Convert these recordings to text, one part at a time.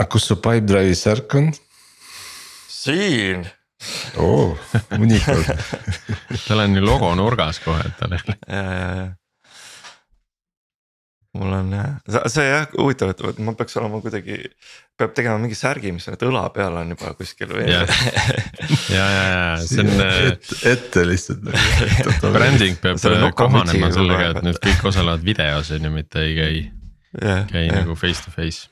aga kus su Pipedrive'i särk on? siin. oo, unikord tal on ju logo nurgas kohe, et tal ja, ja, ja mul on jah, see jah huvitav, et ma peaks olema kuidagi, peab tegema mingi särgi, mis nüüd õla peal on juba kuskil või. ja, ja, ja, ja see on et,. ette lihtsalt bränding peab kohanema sellega, et nüüd kõik osalevad videos on ju, mitte ei käi käi yeah. nagu face to face.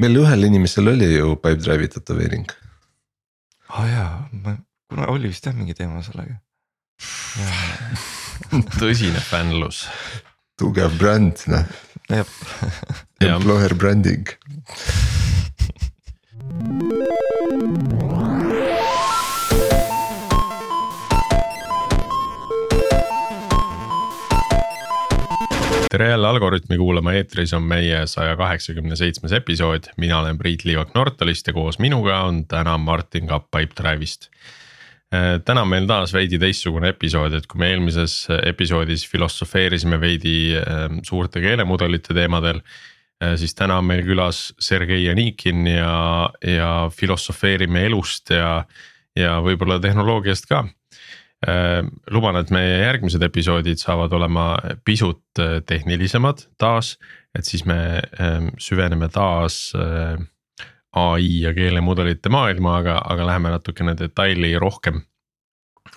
Meil ühel inimesel oli ju Pipedrive'i tätoveering. aa oh, jaa, kuna oli vist jah mingi teema sellega tõsine fännlus tugev bränd, noh. Employer branding. tere jälle Algorütmi kuulama, eetris on meie saja kaheksakümne seitsmes episood, mina olen Priit Liivak Nortalist ja koos minuga on täna Martin Kapp Pipedrive'ist Äh, täna on meil taas veidi teistsugune episood, et kui me eelmises episoodis filosofeerisime veidi ähm, suurte keelemudelite teemadel. Äh, siis täna on meil külas Sergei Anikin ja, ja filosofeerime elust ja, ja võib-olla tehnoloogiast ka. Äh, luban, et meie järgmised episoodid saavad olema pisut tehnilisemad taas, et siis me ähm, süveneme taas ai ja keelemudelite maailma, aga, aga läheme natukene detaili rohkem.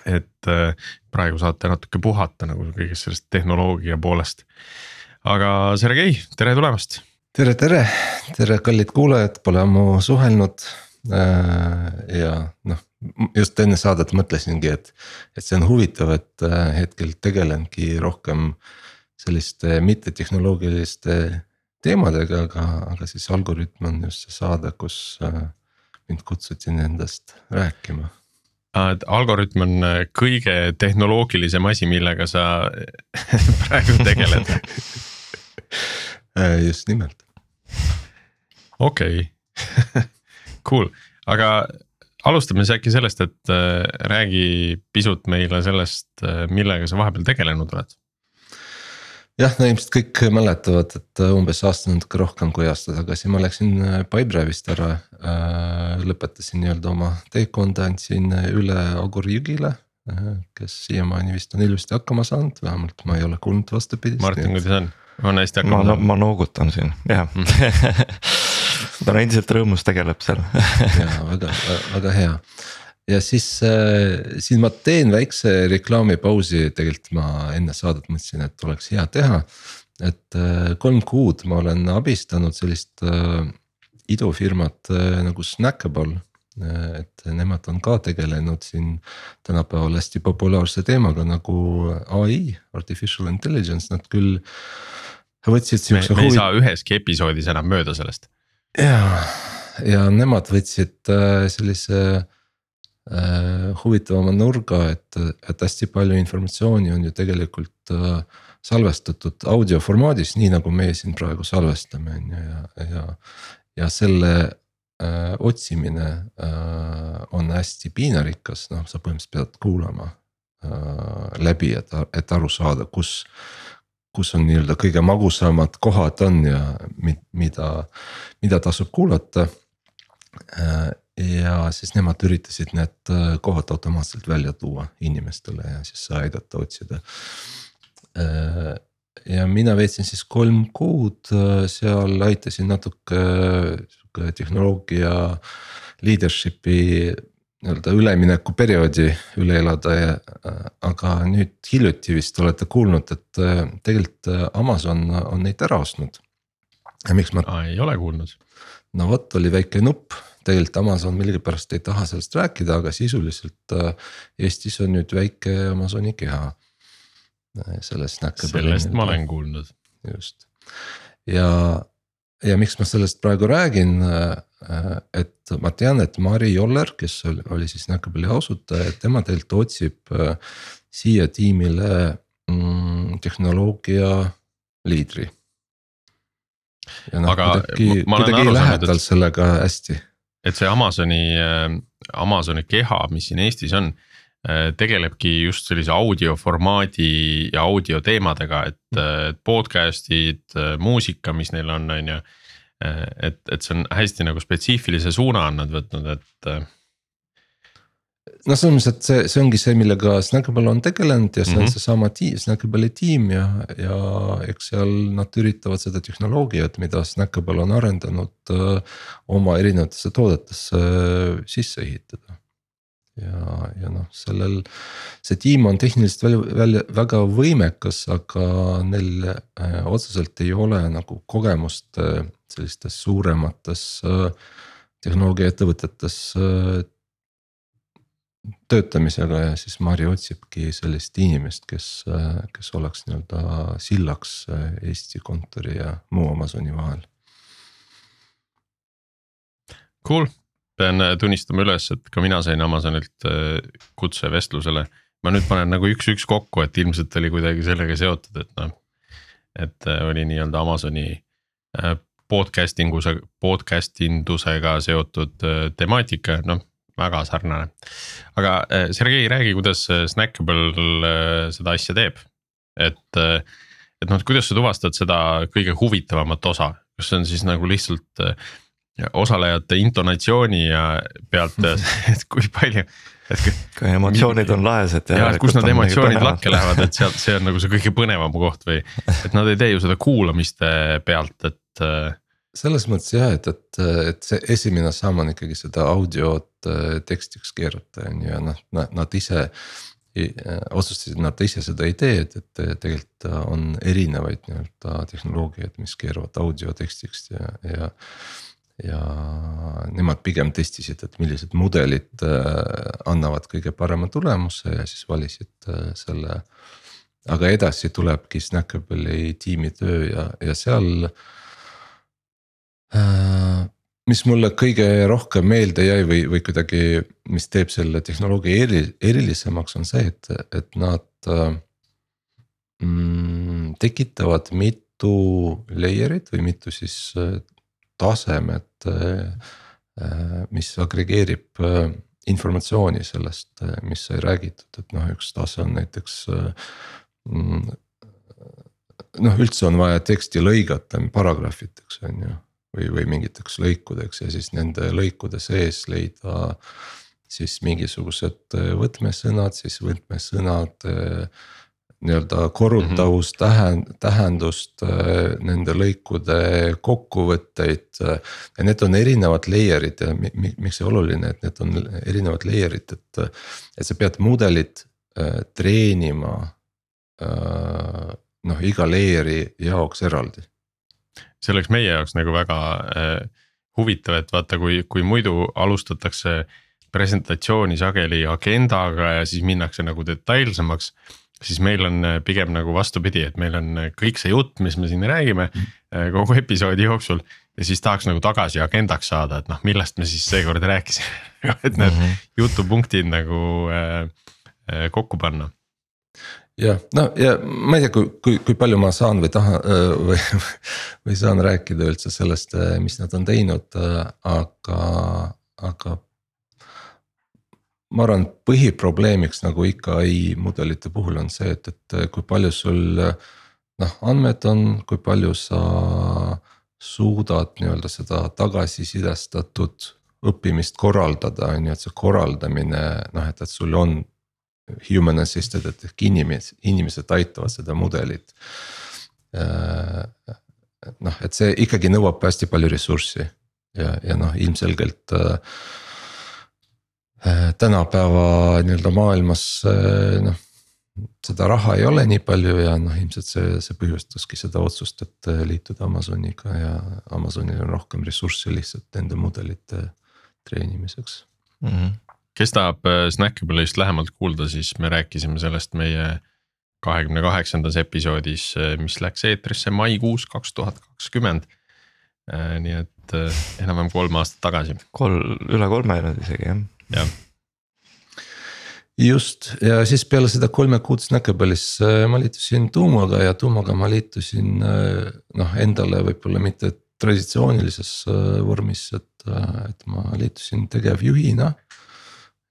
et äh, praegu saate natuke puhata nagu kõigest sellest tehnoloogia poolest. aga Sergei, tere tulemast. tere, tere, tere, kallid kuulajad, pole ammu suhelnud. Äh, ja noh, just enne saadet mõtlesingi, et, et see on huvitav, et äh, hetkel tegelengi rohkem selliste mittetehnoloogiliste teemadega, aga, aga siis Algorütm on just see saade, kus äh, mind kutsuti nendest rääkima. et Algorütm on äh, kõige tehnoloogilisem asi, millega sa praegu tegeled just nimelt. okei cool, aga alustame siis äkki sellest, et räägi pisut meile sellest, millega sa vahepeal tegelenud oled jah, no ilmselt kõik mäletavad, et äh, umbes aasta natuke rohkem kui aasta tagasi ma läksin äh, Pipedrive'ist ära äh,. lõpetasin nii-öelda oma teekonda, andsin üle Agur Jügile äh,. kes siiamaani vist on ilusti hakkama saanud, vähemalt ma ei ole kuulnud vastupidist. Martin, kuidas on? on hästi hakkama saanud? ma, ma noogutan siin, jah ta on endiselt rõõmus, tegeleb seal ja väga, väga hea ja siis, äh, siis ma teen väikse reklaamipausi, tegelikult ma enne saadet mõtlesin, et oleks hea teha. et äh, kolm kuud ma olen abistanud sellist äh, idufirmat nagu Snackable et nemad on ka tegelenud siin tänapäeval hästi populaarse teemaga nagu ai, artificial intelligence, nad küll võtsid siukse. me, me ei saa üheski episoodis enam mööda sellest. Ja, ja nemad võtsid sellise äh, huvitavama nurga, et, et hästi palju informatsiooni on ju tegelikult äh, salvestatud audio formaadis, nii nagu meie siin praegu salvestame, on ju, ja, ja. ja selle äh, otsimine äh, on hästi piinarikas, noh, sa põhimõtteliselt pead kuulama äh, läbi, et, et aru saada, kus kus on nii-öelda kõige magusamad kohad on ja mida, mida tasub kuulata. Äh, ja siis nemad üritasid need äh, kohad automaatselt välja tuua inimestele ja siis aidata otsida. Äh, ja mina veetsin siis kolm kuud seal, aitasin natuke sihuke tehnoloogia leadership'i nii-öelda üleminekuperioodi üle elada ja. aga nüüd hiljuti vist olete kuulnud, et tegelikult Amazon on neid ära ostnud. ja miks ma. ei ole kuulnud. no vot, oli väike nupp tegelikult Amazon millegipärast ei taha sellest rääkida, aga sisuliselt äh, Eestis on nüüd väike Amazoni keha. Äh, sellest. sellest ma olen kuulnud. just ja, ja miks ma sellest praegu räägin, äh, et ma tean, et Mari Joller, kes oli, oli siis Snackable'i asutaja, et tema tegelikult otsib siia tiimile mm, tehnoloogia liidri. ja noh, kuidagi, kuidagi ei lähe tal sellega hästi et see Amazoni, äh, Amazoni keha, mis siin Eestis on, äh, tegelebki just sellise audio formaadi ja audio teemadega, et podcast'id, muusika, mis neil on, on ju. Et, et see on hästi nagu spetsiifilise suuna on nad võtnud, et noh, selles mõttes, et see, see ongi see, millega Snackable on tegelenud ja see mm -hmm. on mhm. seesama tiim, Snackable'i tiim ja, ja eks seal nad üritavad seda tehnoloogiat, mida Snackable on arendanud öö, oma erinevatesse toodetesse sisse ehitada. ja, ja noh, sellel, see tiim on tehniliselt välja, välja väga võimekas, aga neil öö, otseselt ei ole nagu kogemust sellistes suuremates tehnoloogiaettevõtetes töötamisega ja siis Mari otsibki sellist inimest, kes, kes oleks nii-öelda sillaks Eesti kontori ja muu Amazoni vahel. Cool, pean tunnistama üles, et ka mina sain Amazonilt äh, kutse vestlusele. ma nüüd panen nagu üks-üks kokku, et ilmselt oli kuidagi sellega seotud, et noh. et äh, oli nii-öelda Amazoni äh, podcasting use, podcast indusega seotud temaatika, noh väga sarnane. aga äh, Sergei, räägi, kuidas äh, Snackable äh, seda asja teeb. et, et noh, kuidas sa tuvastad seda kõige huvitavamat osa, kas see on siis nagu lihtsalt osalejate intonatsiooni ja pealt, et kui palju et kui emotsioonid on lahesed. ja, et kus need emotsioonid lakke lähevad, et sealt, see on nagu see kõige põnevam koht või, et nad ei tee ju seda kuulamiste pealt, et selles mõttes jah, et, et, et see esimene samm on ikkagi seda audiot äh, tekstiks keerata on ju ja noh, nad ise. Äh, otsustasid, nad ise seda ei tee, et, et tegelikult on erinevaid nii-öelda tehnoloogiaid, mis keeravad audio tekstiks ja, ja. Ja nemad pigem testisid, et millised mudelid äh, annavad kõige parema tulemuse ja siis valisid selle. aga edasi tulebki Snackable'i tiimi töö ja, ja seal Äh, mis mulle kõige rohkem meelde jäi või, või kuidagi, mis teeb selle tehnoloogia eri, erilisemaks, on see, et, et nad äh, mm, tekitavad mitu layer'it või mitu siis äh, tasemet. mis agregeerib informatsiooni sellest, mis sai räägitud, et noh, üks tase on näiteks mm, noh, üldse on vaja teksti lõigata paragrahviteks on ju või, või mingiteks lõikudeks ja siis nende lõikude sees leida. siis mingisugused võtmesõnad, siis võtmesõnad nii-öelda korrutavus mm, -hmm. tähend-, tähendust, äh, nende lõikude kokkuvõtteid. ja need on erinevad layer'id ja miks see oluline, et need on erinevad layer'id, et, et sa pead mudelit treenima. noh, iga layer'i jaoks eraldi see oleks meie jaoks nagu väga äh, huvitav, et vaata, kui, kui muidu alustatakse presentatsiooni sageli agendaga ja siis minnakse nagu detailsemaks. Siis meil on äh, pigem nagu vastupidi, et meil on äh, kõik see jutt, mis me siin räägime mm. kogu episoodi jooksul. ja siis tahaks nagu tagasi agendaks saada, et noh, millest me siis seekord rääkisime et need mm -hmm. jutupunktid nagu äh, äh, kokku panna jah, no ja ma ei tea, kui, kui, kui palju ma saan või tahan või, või saan rääkida üldse sellest, mis nad on teinud, aga, aga. Ma arvan, põhiprobleemiks nagu ikka ai mudelite puhul on see, et, et kui palju sul noh, andmed on, kui palju sa suudad nii-öelda seda tagasisidestatud õppimist korraldada, on ju, et see korraldamine noh, et, et sul on human assisted, ehk inimesed, inimesed aitavad seda mudelit. Noh, et see ikkagi nõuab hästi palju ressurssi ja, ja noh, ilmselgelt äh,. Tänapäeva nii-öelda maailmas äh, noh, seda raha ei ole nii palju ja noh, ilmselt see, see põhjustaski seda otsust, et äh, liituda Amazoniga ja Amazonil on rohkem ressurssi lihtsalt nende mudelite treenimiseks mm. -hmm kes tahab äh, Snackable'ist lähemalt kuulda, siis me rääkisime sellest meie kahekümne kaheksandas episoodis, äh, mis läks eetrisse maikuus kaks tuhat kakskümmend. Äh, nii et enam-vähem kolm aastat tagasi. kolm, üle kolme nüüd isegi jah. Just. Ja siis peale seda kolme kuud Snackable'is ma liitusin Tuumaga ja Tuumaga ma liitusin noh, endale võib-olla mitte traditsioonilises vormis, et, et ma liitusin tegevjuhina.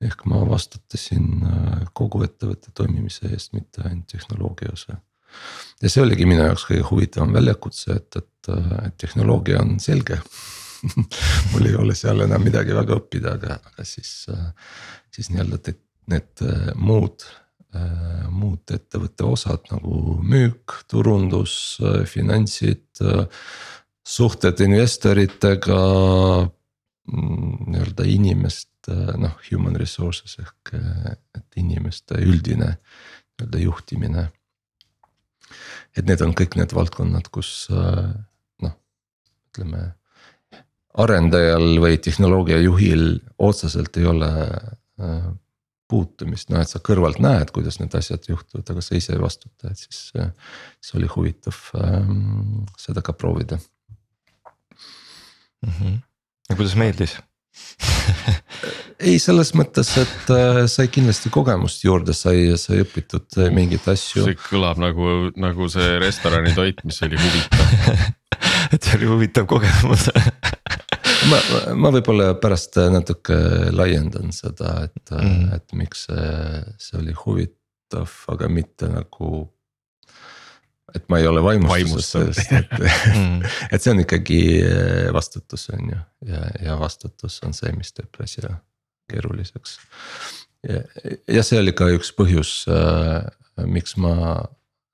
Ehk ma vastutasin äh, kogu ettevõtte toimimise eest, mitte ainult tehnoloogia osa. ja see oligi minu jaoks kõige huvitavam väljakutse, et, et, et tehnoloogia on selge mul ei ole seal enam midagi väga õppida, aga, aga siis, siis nii-öelda need muud, muud ettevõtte osad nagu müük, turundus, finantsid. suhted investoritega, mm, nii-öelda inimest, noh human resources ehk, et inimeste üldine nii-öelda juhtimine et need on kõik need valdkonnad, kus noh, ütleme. Arendajal või tehnoloogia juhil otseselt ei ole puutumist, noh et sa kõrvalt näed, kuidas need asjad juhtuvad, aga sa ise ei vastuta, et siis. siis oli huvitav ähm, seda ka proovida mm. -hmm. ja kuidas meeldis ei, selles mõttes, et äh, sai kindlasti kogemust juurde, sai, sai õpitud äh, mingeid asju. see kõlab nagu, nagu see restorani toit, mis oli huvitav et see oli huvitav kogemus ma, ma võib-olla pärast natuke laiendan seda, et mm., et miks see, see oli huvitav, aga mitte nagu et ma ei ole vaimustuses sellest, et mm. et see on ikkagi eh, vastutus on ju ja, ja vastutus on see, mis teeb asja keeruliseks. ja, see oli ka üks põhjus äh,, miks ma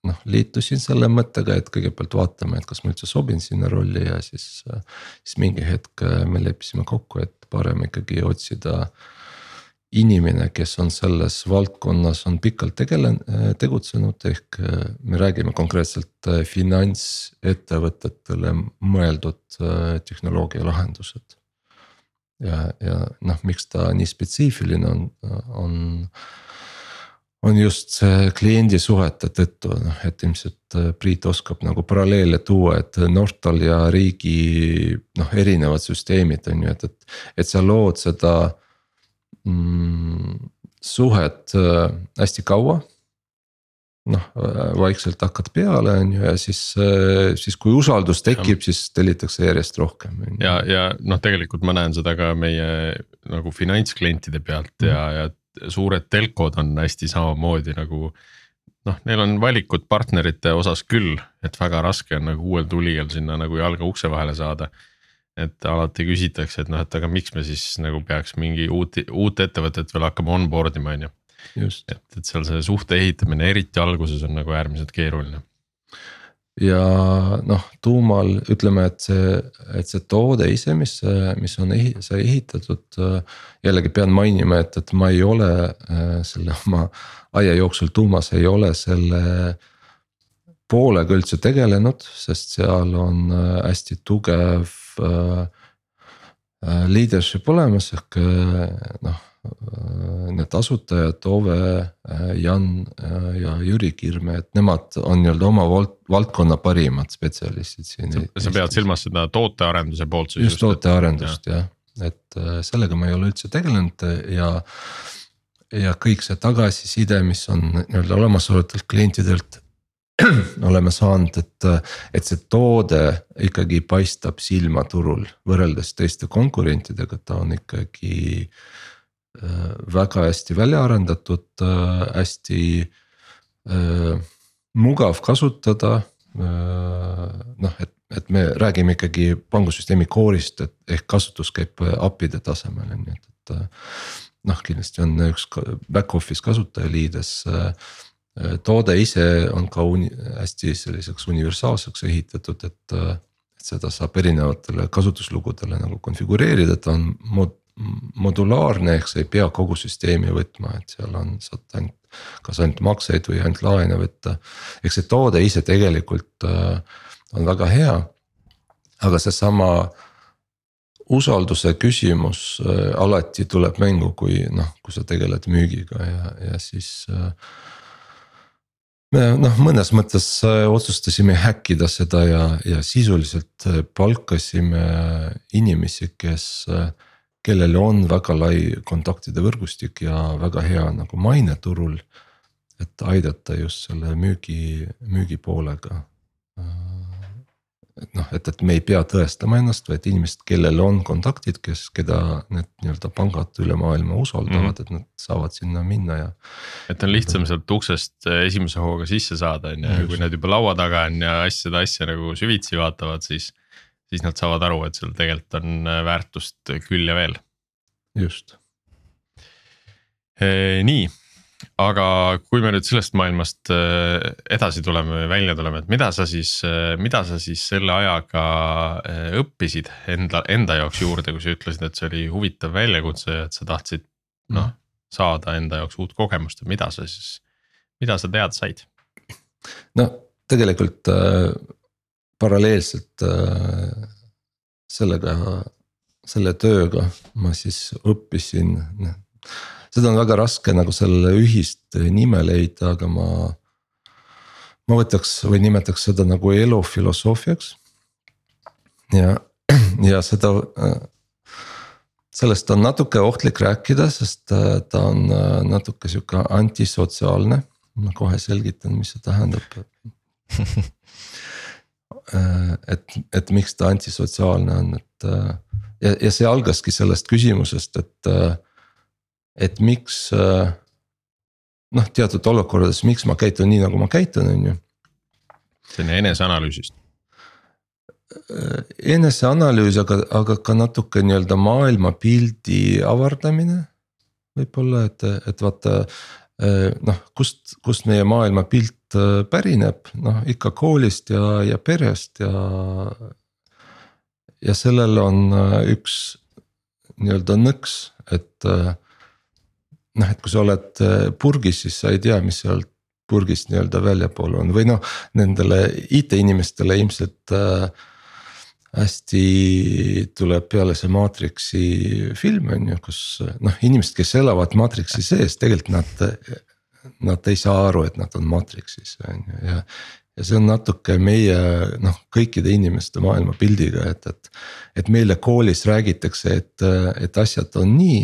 noh liitusin selle mõttega, et kõigepealt vaatame, et kas ma üldse sobin sinna rolli ja siis, siis mingi hetk me leppisime kokku, et parem ikkagi otsida äh, inimene, kes on selles valdkonnas, on pikalt tegelen-, tegutsenud, ehk äh, me räägime konkreetselt äh, finantsettevõtetele mõeldud äh, tehnoloogia lahendused. ja, ja noh, miks ta nii spetsiifiline on, on, on just see kliendisuhete tõttu, noh et ilmselt Priit oskab nagu paralleele tuua, et Nortal ja riigi noh, erinevad süsteemid on ju, et, et, et sa lood seda mm, suhet äh, hästi kaua. noh äh, vaikselt hakkad peale, on ju, ja siis, äh, siis kui usaldus tekib, siis tellitakse järjest rohkem. ja, ja noh, tegelikult ma näen seda ka meie nagu finantsklientide pealt ja, ja suured telkod on hästi samamoodi nagu noh, neil on valikud partnerite osas küll, et väga raske on nagu uuel tulijal sinna nagu jalga ukse vahele saada et alati küsitakse, et noh, et aga miks me siis nagu peaks mingi uut, uut ettevõtet veel hakkama onboard ima, on ju. et, et seal see suhte ehitamine, eriti alguses on nagu äärmiselt keeruline. Ja noh, tuumal ütleme, et see, et see toode ise, mis, mis on, sai ehitatud. jällegi pean mainima, et, et ma ei ole selle oma aia jooksul tuumas ei ole selle poolega üldse tegelenud, sest seal on hästi tugev Äh, äh, leadership olemas ehk noh need asutajad Ove, Jan ja Jüri Kirme, et nemad on nii-öelda oma vald, valdkonna parimad spetsialistid siin. sa pead silmas seda tootearenduse poolt siis? just tootearendust jah ja., et sellega ma ei ole üldse tegelenud ja. ja kõik see tagasiside, mis on nii-öelda olemasolevatelt klientidelt oleme saanud, et, et see toode ikkagi paistab silma turul võrreldes teiste konkurentidega, ta on ikkagi äh, väga hästi välja arendatud, äh, hästi äh, mugav kasutada. noh, et, et me räägime ikkagi pangusüsteemi core'ist, et ehk kasutus käib API-de tasemel on ju, et, et noh, kindlasti on üks back office kasutajaliides Äh, toode ise on ka uni, hästi selliseks universaalseks ehitatud, et, äh, et seda saab erinevatele kasutuslugudele nagu konfigureerida, ta on mod, modulaarne, ehk sa ei pea kogu süsteemi võtma, et seal on, saad ainult. kas ainult makseid või ainult laene võtta, ehk see toode ise tegelikult äh, on väga hea. aga seesama usalduse küsimus äh, alati tuleb mängu, kui noh, kui sa tegeled müügiga ja, ja siis äh, noh, mõnes mõttes otsustasime häkkida seda ja, ja sisuliselt palkasime inimesi, kes, äh, kellel on väga lai kontaktide võrgustik ja väga hea nagu maine turul. et aidata just selle müügi, müügipoolega. et noh, et, et me ei pea tõestama ennast, vaid inimesed, kellel on kontaktid, kes, keda need nii-öelda pangad üle maailma usaldavad mm, -hmm. et nad saavad sinna minna ja. et on lihtsam sealt uksest äh, esimese hooga sisse saada, on ju, ja kui nad juba laua taga on ja asja, seda asja nagu süvitsi vaatavad, siis. Siis nad saavad aru, et seal tegelikult on äh, väärtust küll ja veel. just. nii aga kui me nüüd sellest maailmast äh, edasi tuleme, välja tuleme, et mida sa siis, äh, mida sa siis selle ajaga äh, õppisid enda, enda jaoks juurde, kui sa ütlesid, et see oli huvitav väljakutse, et sa tahtsid noh, saada enda jaoks uut kogemust, mida sa siis, mida sa teada said? no tegelikult äh, paralleelselt äh, sellega, selle tööga ma siis õppisin noh seda on väga raske nagu selle ühist nime leida, aga ma. ma võtaks või nimetaks seda nagu elufilosoofiaks. ja, ja seda, sellest on natuke ohtlik rääkida, sest äh, ta on äh, natuke sihuke antisotsiaalne. ma kohe selgitan, mis see tähendab äh, et, et miks ta antisotsiaalne on, et ja, ja see algaski sellest küsimusest, et et miks äh, noh, teatud olukordades, miks ma käitun nii, nagu ma käitun, on ju. selline eneseanalüüsist. Äh, eneseanalüüs, aga, aga ka natuke nii-öelda maailmapildi avardamine. võib-olla, et, et vaata äh, noh, kust, kust meie maailmapilt pärineb, noh ikka koolist ja, ja perest ja. ja sellel on üks nii-öelda nõks, et noh, et kui sa oled purgis, siis sa ei tea, mis sealt purgist nii-öelda väljapool on või noh, nendele IT-inimestele ilmselt äh, hästi tuleb peale see Matrixi film on ju, kus noh, inimesed, kes elavad Matrixi sees, tegelikult nad. Nad ei saa aru, et nad on Matrixis on ju ja, ja see on natuke meie noh, kõikide inimeste maailmapildiga, et, et. et meile koolis räägitakse, et, et asjad on nii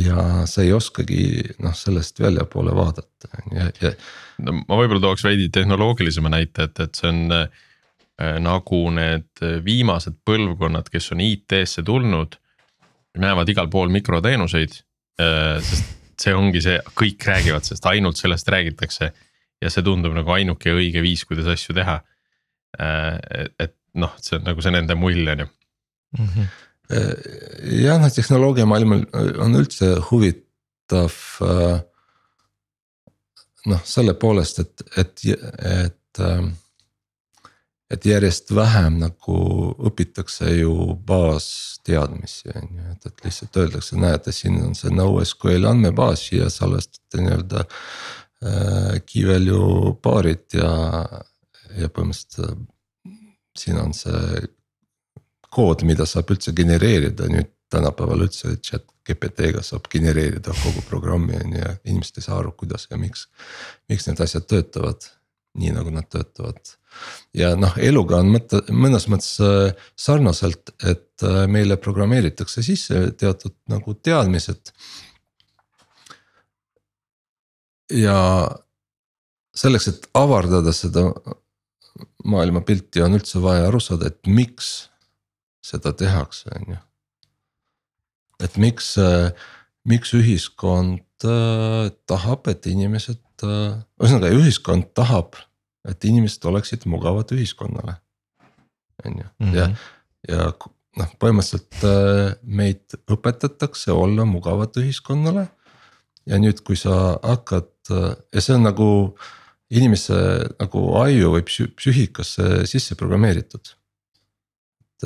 ja sa ei oskagi noh, sellest väljapoole vaadata ja, ja. no ma võib-olla tooks veidi tehnoloogilisema näite, et, et see on nagu need viimased põlvkonnad, kes on IT-sse tulnud. näevad igal pool mikroteenuseid äh,, sest see ongi see, kõik räägivad sellest, ainult sellest räägitakse. ja see tundub nagu ainuke õige viis, kuidas asju teha äh,. et noh, see on nagu see nende mulje on ju mm. -hmm jah, noh tehnoloogiamaailmal on üldse huvitav. Äh, noh, selle poolest, et, et, et, äh, et järjest vähem nagu õpitakse ju baasteadmisi on ju, et, et lihtsalt öeldakse, näete, siin on see NoSQL andmebaas, siia salvestate nii-öelda äh, key value paarid ja, ja põhimõtteliselt siin on see kood, mida saab üldse genereerida nüüd tänapäeval üldse chat GPT-ga saab genereerida kogu programmi on ju ja inimesed ei saa aru, kuidas ja miks. miks need asjad töötavad nii nagu nad töötavad. ja noh, eluga on mõte mõnes mõttes äh, sarnaselt, et äh, meile programmeeritakse sisse teatud nagu teadmised. ja selleks, et avardada seda maailmapilti, on üldse vaja aru saada, et miks seda tehakse, on ju. et miks, äh, miks ühiskond tahab, et inimesed, äh, ühesõnaga ühiskond tahab, et inimesed oleksid mugavad ühiskonnale. on ju, ja, mhm. ja noh, põhimõtteliselt meid õpetatakse olla mugavad ühiskonnale. ja nüüd, kui sa hakkad ja see on nagu inimese nagu aju või psüühikasse sisse programmeeritud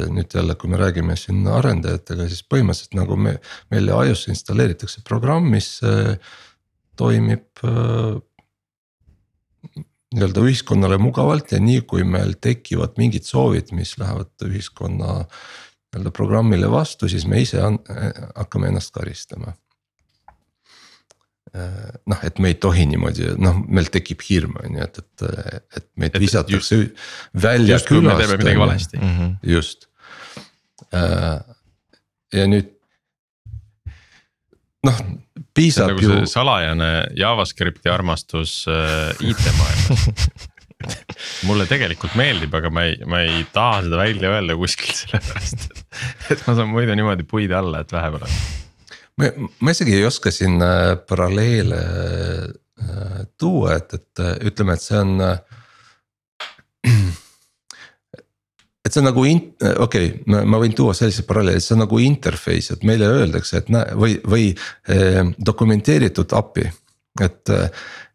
et nüüd jälle, kui me räägime siin arendajatega, siis põhimõtteliselt nagu me, meile iOS installeeritakse programm, mis äh, toimib äh, nii-öelda ühiskonnale mugavalt ja nii kui meil tekivad mingid soovid, mis lähevad ühiskonna nii-öelda programmile vastu, siis me ise on, hakkame ennast karistama. Äh, noh, et me ei tohi niimoodi, noh, meil tekib hirm, on ju, et, et, et meid visatakse välja külast. me teeme midagi valesti. Mhm. just Äh, ja nüüd noh, piisab nagu ju. salajane JavaScripti armastus äh, IT-maailmas mulle tegelikult meeldib, aga ma ei, ma ei taha seda välja öelda kuskil sellepärast, et, et ma saan muidu niimoodi puid alla, et vähe pole. ma, ma isegi ei oska siin äh, paralleele äh, tuua, et, et äh, ütleme, et see on et see on nagu in-, okei okay,, ma võin tuua sellise paralleeli, see on nagu interface, et meile öeldakse, et näe või, või eh, dokumenteeritud API, et.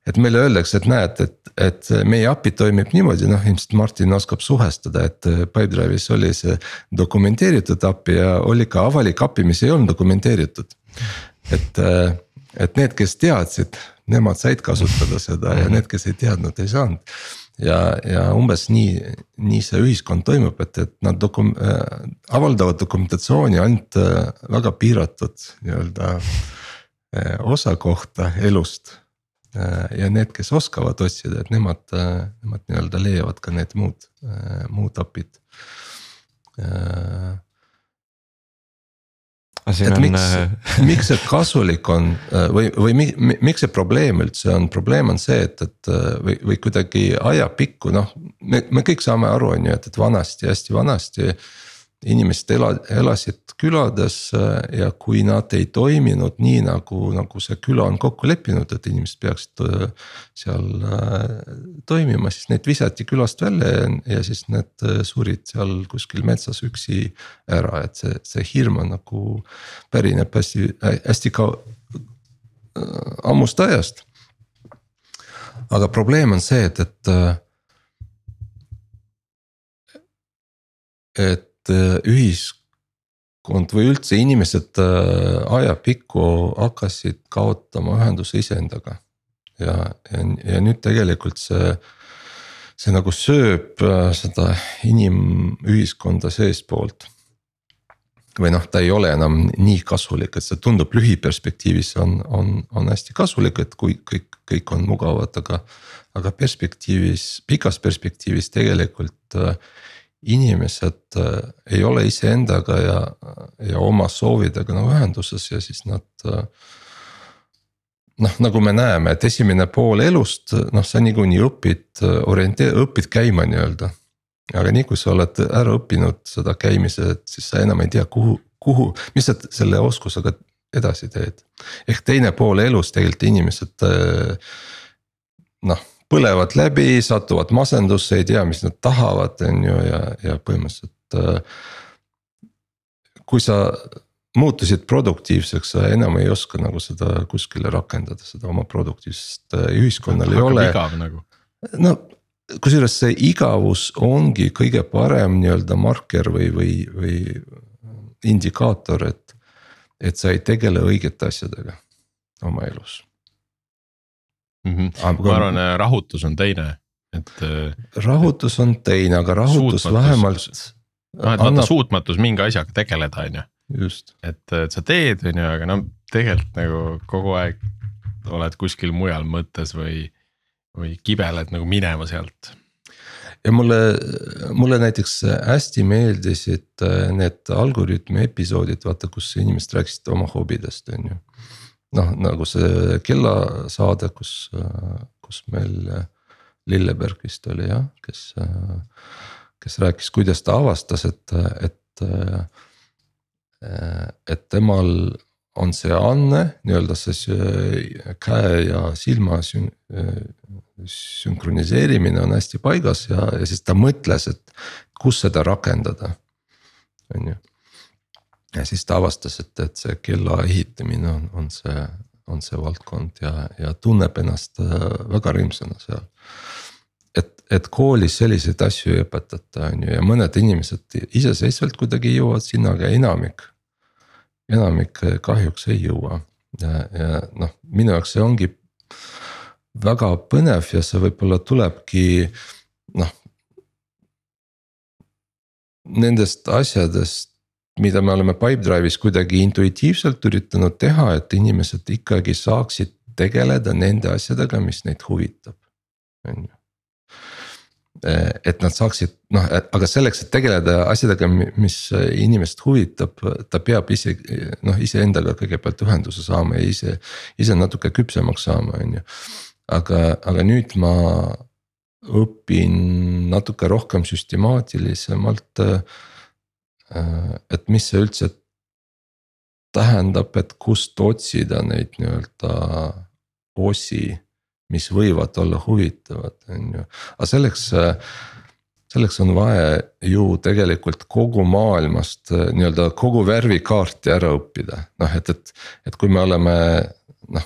et meile öeldakse, et näed, et, et meie API toimib niimoodi, noh ilmselt Martin oskab suhestada, et Pipedrive'is oli see dokumenteeritud API ja oli ka avalik API, mis ei olnud dokumenteeritud. et, et need, kes teadsid, nemad said kasutada seda ja need, kes ei teadnud, ei saanud ja, ja umbes nii, nii see ühiskond toimub, et, et nad dokum- äh,, avaldavad dokumentatsiooni ainult äh, väga piiratud nii-öelda äh, osa kohta elust äh,. ja need, kes oskavad otsida, et nemad äh,, nemad nii-öelda leiavad ka need muud äh,, muud API-d äh, et on... miks, äh, miks see kasulik on äh, või, või mi, mi, miks see probleem üldse on, probleem on see, et, et äh, või, või kuidagi ajapikku noh. me, me kõik saame aru, on ju, et, et vanasti, hästi vanasti inimesed ela, elasid külades äh, ja kui nad ei toiminud nii nagu, nagu see küla on kokku leppinud, et inimesed peaksid äh, seal äh, toimima, siis neid visati külast välja ja, siis need surid seal kuskil metsas üksi ära, et see, see hirm on nagu pärineb hästi, hästi ka ammust ajast. aga probleem on see, et, et et et äh, ühiskond või üldse inimesed äh, ajapikku hakkasid kaotama ühenduse iseendaga. ja, ja, ja nüüd tegelikult see, see nagu sööb äh, seda inimühiskonda seestpoolt või noh, ta ei ole enam nii kasulik, et see tundub lühiperspektiivis on, on, on hästi kasulik, et kui kõik, kõik on mugavad, aga. aga perspektiivis, pikas perspektiivis tegelikult äh, inimesed äh, ei ole iseendaga ja, ja oma soovidega nagu ühenduses ja siis nad äh, noh, nagu me näeme, et esimene pool elust, noh, sa niikuinii õpid orienteer-, õpid käima nii-öelda. aga nii kui sa oled ära õppinud seda käimise, et siis sa enam ei tea, kuhu, kuhu, mis sa selle oskusega edasi teed. ehk teine pool elust tegelikult inimesed äh, noh põlevad läbi, satuvad masendusse, ei tea, mis nad tahavad, on ju, ja, ja põhimõtteliselt. Äh, kui sa muutusid produktiivseks, sa enam ei oska nagu seda kuskile rakendada, seda oma produktiivsust äh, ühiskonnal ei ole. Nagu. no kusjuures see igavus ongi kõige parem nii-öelda marker või, või, või indikaator, et. et sa ei tegele õigete asjadega oma elus mm. -hmm. ma arvan, äh, rahutus on teine, et. Äh, rahutus on teine, aga rahutus suutmatus, vähemalt. noh, et vaata suutmatus mingi asjaga tegeleda, on ju. just. et, et sa teed, on ju, aga no tegelikult nagu kogu aeg oled kuskil mujal mõttes või, või kibeled nagu minema sealt ja mulle, mulle näiteks hästi meeldisid äh, need algoritmi episoodid, vaata, kus inimesed rääkisid oma hobidest, on ju noh, nagu see kellasaade, kus, kus meil Lilleberg vist oli jah, kes, kes rääkis, kuidas ta avastas, et, et. et temal on see anne nii-öelda see käe ja silma sün, sünkroniseerimine on hästi paigas ja, ja siis ta mõtles, et kus seda rakendada, on ju ja siis ta avastas, et, et see kella ehitamine on, on see, on see valdkond ja, ja tunneb ennast äh, väga rõõmsana seal. et, et koolis selliseid asju ei õpetata, on ju, ja mõned inimesed iseseisvalt kuidagi jõuavad sinna, aga enamik. enamik kahjuks ei jõua ja, ja noh, minu jaoks see ongi väga põnev ja see võib-olla tulebki noh. Nendest asjadest mida me oleme Pipedrive'is kuidagi intuitiivselt üritanud teha, et inimesed ikkagi saaksid tegeleda nende asjadega, mis neid huvitab, on ju et nad saaksid noh, aga selleks, et tegeleda asjadega, mis inimest huvitab, ta peab ise noh, iseendaga kõigepealt ühenduse saama ja ise, ise natuke küpsemaks saama, on ju. aga, aga nüüd ma õpin natuke rohkem süstemaatilisemalt. Et mis see üldse tähendab, et kust otsida neid nii-öelda osi, mis võivad olla huvitavad, on ju, aga selleks selleks on vaja ju tegelikult kogu maailmast nii-öelda kogu värvikaarti ära õppida, noh et, et, et kui me oleme noh.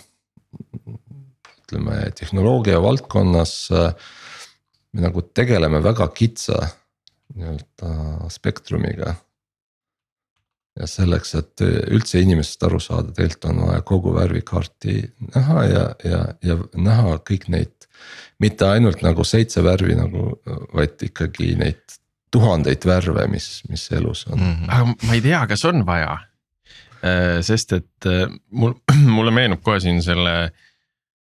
ütleme tehnoloogia valdkonnas me nagu tegeleme väga kitsa nii-öelda spektrumiga. Ja selleks, et üldse inimesest aru saada, tegelikult on vaja kogu värvikaarti näha ja, ja, ja näha kõik neid. mitte ainult nagu seitse värvi nagu, vaid ikkagi neid tuhandeid värve, mis, mis elus on mm. -hmm. aga ma ei tea, kas on vaja. Äh, sest et äh, mul, mulle meenub kohe siin selle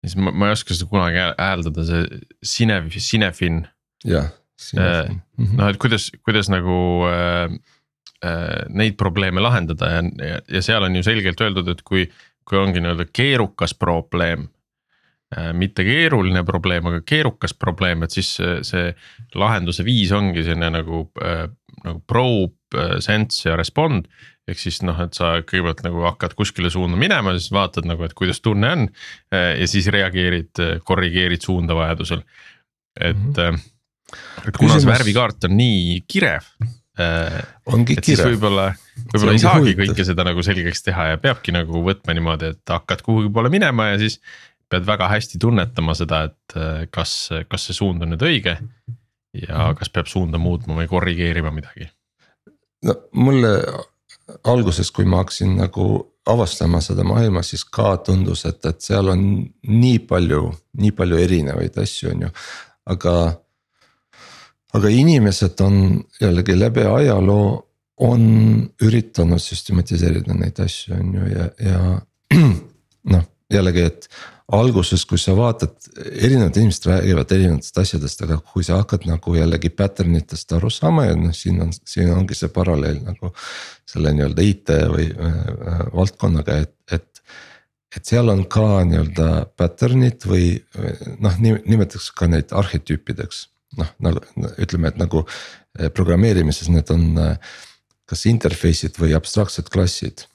siis ma, ma ei oska seda kunagi hääldada, see Cinef, Cinefin. jah. Äh, mhm. noh, et kuidas, kuidas nagu äh, neid probleeme lahendada ja, ja, seal on ju selgelt öeldud, et kui, kui ongi nii-öelda keerukas probleem äh,. mitte keeruline probleem, aga keerukas probleem, et siis see, lahenduse viis ongi selline nagu äh,, nagu probe, äh, sense ja respond ehk siis noh, et sa kõigepealt nagu hakkad kuskile suunda minema, siis vaatad nagu, et kuidas tunne on. Ja siis reageerid, korrigeerid suunda vajadusel. et mm, -hmm. et kuna see värvikaart on nii kirev. Eh, ongi kirev. siis võib-olla, võib-olla ei saagi huvitav. kõike seda nagu selgeks teha ja peabki nagu võtma niimoodi, et hakkad kuhugi poole minema ja siis. pead väga hästi tunnetama seda, et kas, kas see suund on nüüd õige. ja kas peab suunda muutma või korrigeerima midagi no mulle alguses, kui ma hakkasin nagu avastama seda maailma, siis ka tundus, et, et seal on nii palju, nii palju erinevaid asju, on ju, aga. Aga inimesed on jällegi läbi ajaloo on üritanud süstematiseerida neid asju, on ju, ja, ja noh, jällegi, et alguses, kui sa vaatad, erinevad inimesed räägivad erinevatest asjadest, aga kui sa hakkad nagu jällegi pattern itest aru saama ja noh, siin on, siin ongi see paralleel nagu. selle nii-öelda IT või äh, valdkonnaga, et, et, et seal on ka nii-öelda pattern'id või noh, nimetatakse ka neid arhetüüpideks. Noh, nagu ütleme, et nagu äh, programmeerimises need on äh, kas interface'id või abstraktsed klassid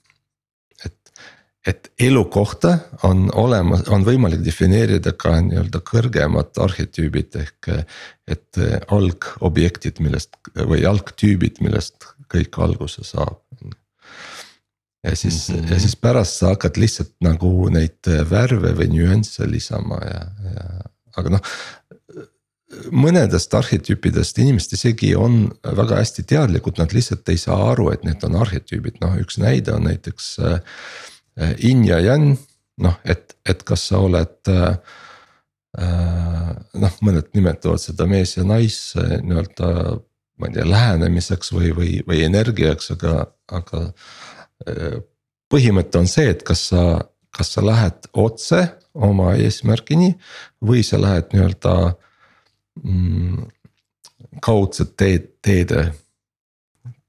et elukohta on olemas, on võimalik defineerida ka nii-öelda kõrgemad arhetüübid ehk. et algobjektid, millest või algtüübid, millest kõik alguse saab. ja siis mm, -hmm. ja siis pärast sa hakkad lihtsalt nagu neid värve või nüansse lisama ja, ja aga noh mõnedest arhetüüpidest inimesed isegi on väga hästi teadlikud, nad lihtsalt ei saa aru, et need on arhetüübid, noh üks näide on näiteks äh, yin ja yang, noh, et, et kas sa oled äh, äh,. noh, mõned nimetavad seda mees ja nais nii-öelda, ma ei tea, lähenemiseks või, või, või energiaks, aga, aga põhimõte on see, et kas sa, kas sa lähed otse oma eesmärgini või sa lähed nii-öelda kaudsed teed, teede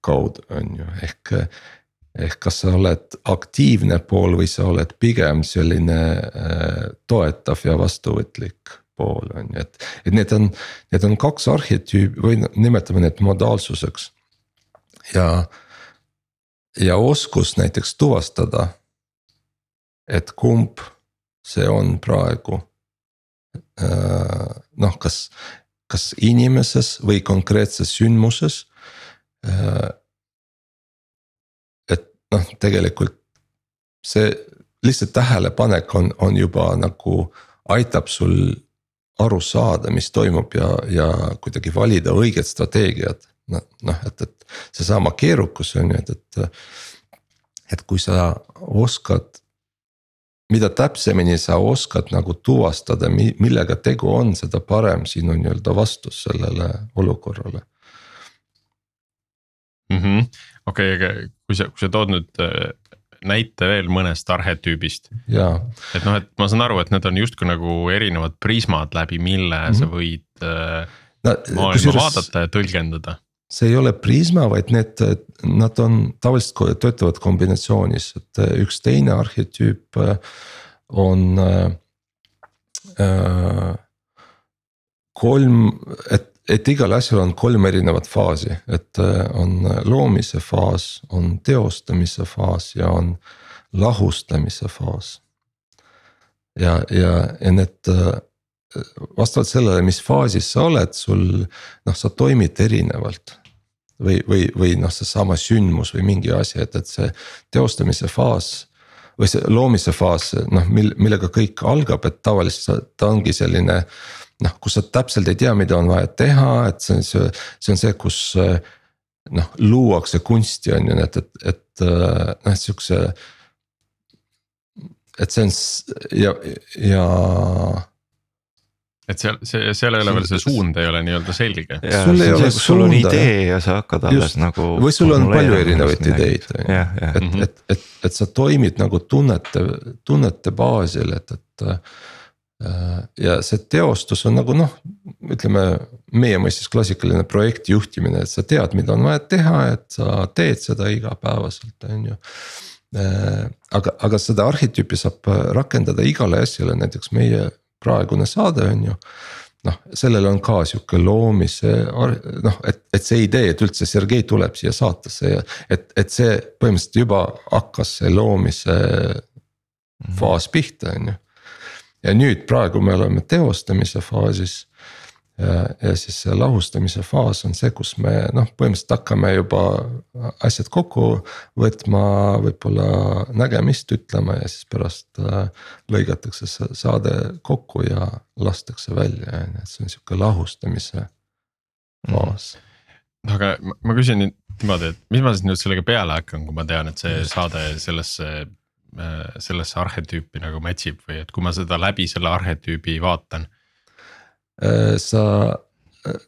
kaudu on ju, ehk ehk kas sa oled aktiivne pool või sa oled pigem selline äh, toetav ja vastuvõtlik pool on ju, et, et need on, need on kaks arhetüüpi või nimetame need modaalsuseks. ja, ja oskus näiteks tuvastada, et kumb see on praegu. Noh, kas, kas inimeses või konkreetses sündmuses äh, noh, tegelikult see lihtsalt tähelepanek on, on juba nagu aitab sul aru saada, mis toimub ja, ja kuidagi valida õiged strateegiad. noh, et, et seesama keerukus on ju, et, et, et kui sa oskad mida täpsemini sa oskad nagu tuvastada, millega tegu on, seda parem sinu nii-öelda vastus sellele olukorrale mm -hmm.. okei okay,, aga kui sa, kui sa tood nüüd äh, näite veel mõnest arhetüübist. et noh, et ma saan aru, et need on justkui nagu erinevad prismad, läbi mille mm -hmm. sa võid äh, no, maailma vaadata ja tõlgendada. See ei ole prisma, vaid need, nad on tavaliselt töötavad kombinatsioonis, et äh, üks teine arhetüüp on äh, kolm, et, et igal asjal on kolm erinevat faasi, et on loomise faas, on teostamise faas ja on lahustamise faas. ja, ja, ja need vastavalt sellele, mis faasis sa oled, sul noh, sa toimid erinevalt või, või, või noh, seesama sündmus või mingi asi, et, et see teostamise faas. või see loomise faas, noh, mil, millega kõik algab, et tavaliselt ta ongi selline noh, kus sa täpselt ei tea, mida on vaja teha, et see on see, see on see, kus noh, luuakse kunsti on ju, et, et, et noh, et siukse. et see on ja, ja et seal, see, seal ei ole veel see suund ei ole nii-öelda selge. sul ei ole suunda. sul on idee ja sa hakkad alles Just. nagu. või sul on palju erinevaid ideid on ju, et, et, et, et sa toimid nagu tunnete, tunnete baasil, et, et Äh, ja see teostus on nagu noh, ütleme meie mõistes klassikaline projekti juhtimine, et sa tead, mida on vaja teha, et sa teed seda igapäevaselt, on ju. Äh, aga, aga seda arhetüüpi saab rakendada igale asjale, näiteks meie praegune saade on ju. Noh, sellel on ka sihuke loomise noh, et, et see idee, et üldse Sergei tuleb siia saatesse ja et, et see põhimõtteliselt juba hakkas see loomise faas pihta, on ju. Ja nüüd praegu me oleme teostamise faasis. Ja, ja siis see lahustamise faas on see, kus me noh, põhimõtteliselt hakkame juba asjad kokku võtma, võib-olla nägemist ütlema ja siis pärast äh, lõigatakse saade kokku ja lastakse välja, on ju, et see on sihuke lahustamise faas mm. aga ma küsin nüüd niimoodi, et mis ma siis nüüd sellega peale hakkan, kui ma tean, et see saade sellesse Äh, sellesse arhetüüpi nagu match ib või et kui ma seda läbi selle arhetüübi vaatan? Äh, sa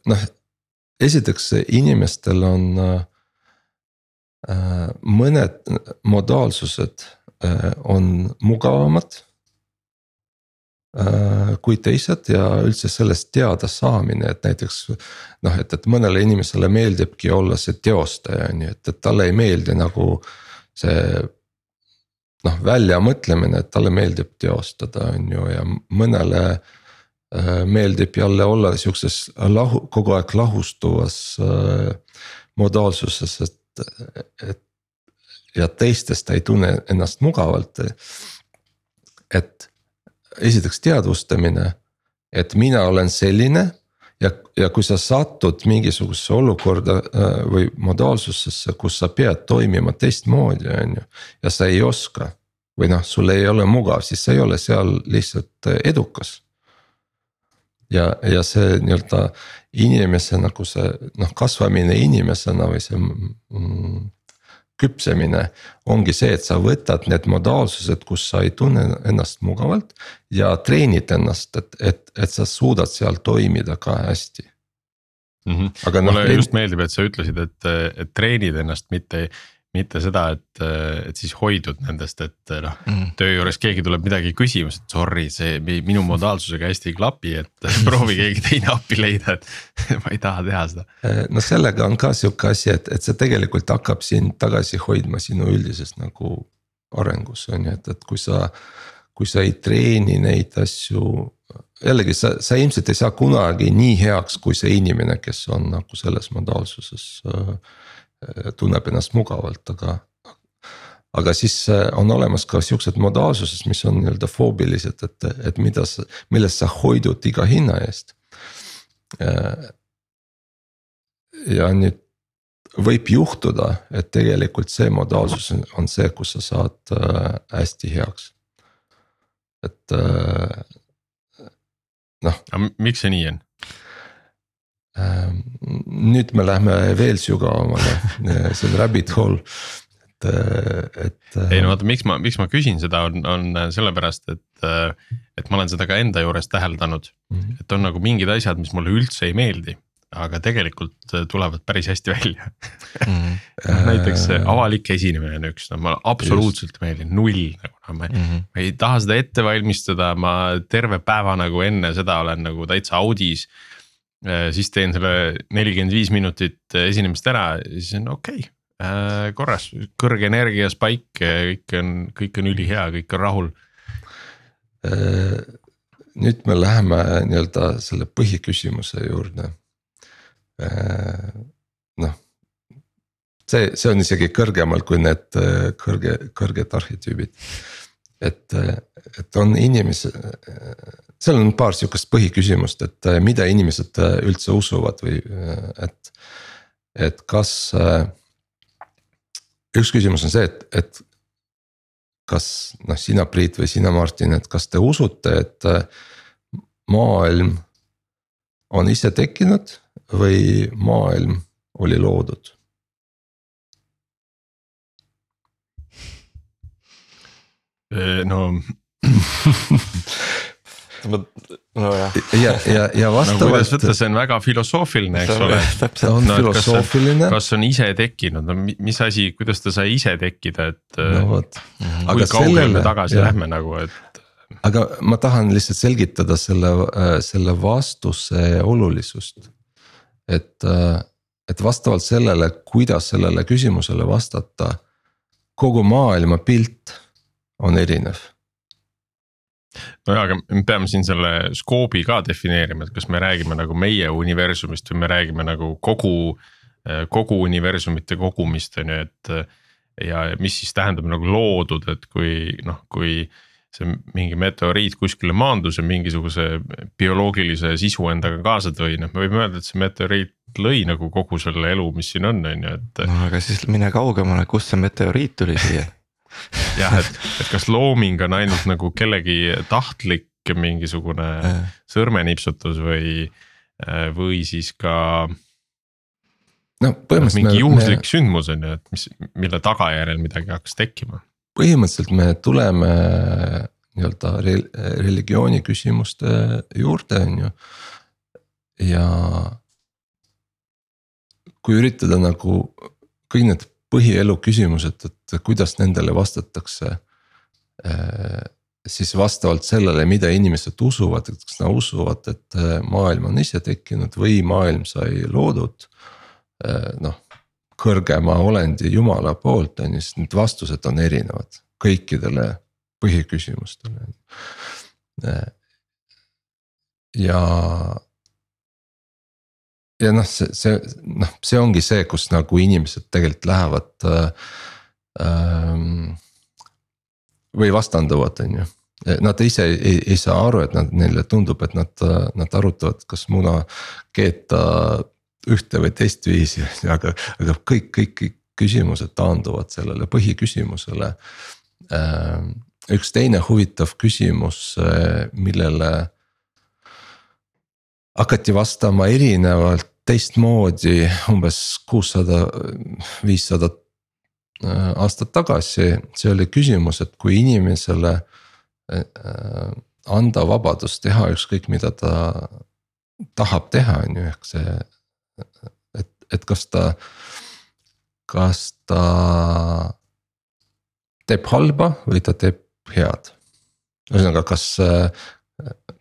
noh, esiteks inimestel on äh, mõned modaalsused on mugavamad kui teised ja üldse sellest teada saamine, et näiteks noh, et, et mõnele inimesele meeldibki olla see teostaja on ju, et, et talle ei meeldi nagu see noh väljamõtlemine, et talle meeldib teostada, on ju, ja mõnele äh, meeldib jälle olla siukses lahu, kogu aeg lahustuvas äh, modaalsuses, et, et. ja teistes ta ei tunne ennast mugavalt. et esiteks teadvustamine, et mina olen selline ja, ja kui sa satud mingisugusesse olukorda äh, või modaalsusesse, kus sa pead toimima teistmoodi, on ju. ja sa ei oska või noh, sul ei ole mugav, siis sa ei ole seal lihtsalt äh, edukas. Ja, ja see nii-öelda inimese nagu see noh, kasvamine inimesena või see mm, küpsemine ongi see, et sa võtad need modaalsused, kus sa ei tunne ennast mugavalt ja treenid ennast, et, et, et sa suudad seal toimida ka hästi mm. -hmm. aga noh. mulle just meeldib, et sa ütlesid, et, et treenid ennast, mitte, mitte seda, et, et siis hoidud nendest, et noh mm. töö juures keegi tuleb midagi küsima, siis sorry, see minu modaalsusega hästi ei klapi, et proovi keegi teine appi leida, et ma ei taha teha seda. Äh, no sellega on ka sihuke asi, et, et see tegelikult hakkab sind tagasi hoidma sinu üldisest nagu arengus on ju, et, et kui sa. kui sa ei treeni neid asju, jällegi sa, sa ilmselt ei saa kunagi nii heaks, kui see inimene, kes on nagu selles modaalsuses Äh, tunneb ennast mugavalt, aga. aga siis äh, on olemas ka siuksed modaalsused, mis on nii-öelda foobilised, et, et mida sa, millest sa hoidud iga hinna eest. Äh, ja nüüd võib juhtuda, et tegelikult see modaalsus on see, kus sa saad hästi heaks, et noh. miks see nii on? Ähm, nüüd me lähme veel sügavamale, see on rabbit hole, et, äh, et. Äh, ei no vaata, miks ma, miks ma küsin seda, on, on sellepärast, et, äh, et ma olen seda ka enda juures täheldanud mm. -hmm. et on nagu mingid asjad, mis mulle üldse ei meeldi, aga tegelikult tulevad päris hästi välja mm. -hmm. näiteks avalik esinemine on üks, no ma absoluutselt ei meeldi, null nagu no, ma, mm -hmm. ei taha seda ette valmistada, ma terve päeva nagu enne seda olen nagu täitsa audis Äh, siis teen selle nelikümmend viis minutit äh, esinemist ära ja siis on okei okay, äh, korras, kõrge energia spike, kõik on, kõik on ülihea, kõik on rahul. nüüd me läheme nii-öelda selle põhiküsimuse juurde. noh, see, see on isegi kõrgemal kui need kõrge, kõrged arhetüübid. Et, et on inimesi, seal on paar sihukest põhiküsimust, et mida inimesed üldse usuvad või et, et kas. üks küsimus on see, et, et kas noh, sina, Priit või sina, Martin, et kas te usute, et maailm on ise tekkinud või maailm oli loodud? No nojah. ja, ja, ja vastavalt no,. kuidas võtta, see on väga filosoofiline, eks ole. on no, filosoofiline. kas on ise tekkinud, no mis asi, kuidas ta sai ise tekkida, et no,. vot. kui kaugele me tagasi jah. lähme nagu, et. aga ma tahan lihtsalt selgitada selle, selle vastuse olulisust. et, et vastavalt sellele, kuidas sellele küsimusele vastata, kogu maailma pilt on erinev nojah, aga me peame siin selle skoobi ka defineerima, et kas me räägime nagu meie universumist või me räägime nagu kogu, kogu universumite kogumist on ju, et. ja mis siis tähendab nagu loodud, et kui noh, kui see mingi meteoriit kuskile maandus ja mingisuguse bioloogilise sisu endaga kaasa tõi, noh, me võime öelda, et see meteoriit lõi nagu kogu selle elu, mis siin on, on ju, et. no aga siis mine kaugemale, kust see meteoriit tuli siia jah, et, et kas looming on ainult nagu kellegi tahtlik mingisugune sõrmenipsutus või, või siis ka. no põhimõtteliselt. mingi juhuslik me... sündmus on ju, et mis, mille tagajärjel midagi hakkas tekkima. põhimõtteliselt me tuleme nii-öelda religiooni küsimuste juurde, on ju. ja kui üritada nagu kõik need põhielu küsimused, et kuidas nendele vastatakse. Äh, siis vastavalt sellele, mida inimesed usuvad, et kas nad usuvad, et äh, maailm on ise tekkinud või maailm sai loodud. Äh, noh, kõrgema olendi jumala poolt on ju, siis need vastused on erinevad kõikidele põhiküsimustele. ja ja noh, see, see noh, see ongi see, kus nagu inimesed tegelikult lähevad ähm,. või vastanduvad, on ju. Nad ise ei, ei saa aru, et nad, neile tundub, et nad, nad arutavad, kas muna keeta ühte või teist viisi, aga, aga kõik, kõik, kõik küsimused taanduvad sellele põhiküsimusele ähm,. üks teine huvitav küsimus, millele hakati vastama erinevalt teistmoodi umbes kuussada, viissada äh, aastat tagasi, see oli küsimus, et kui inimesele äh, anda vabadus teha ükskõik, mida ta tahab teha, on ju, ehk see. et, et kas ta, kas ta teeb halba või ta teeb head. ühesõnaga, kas,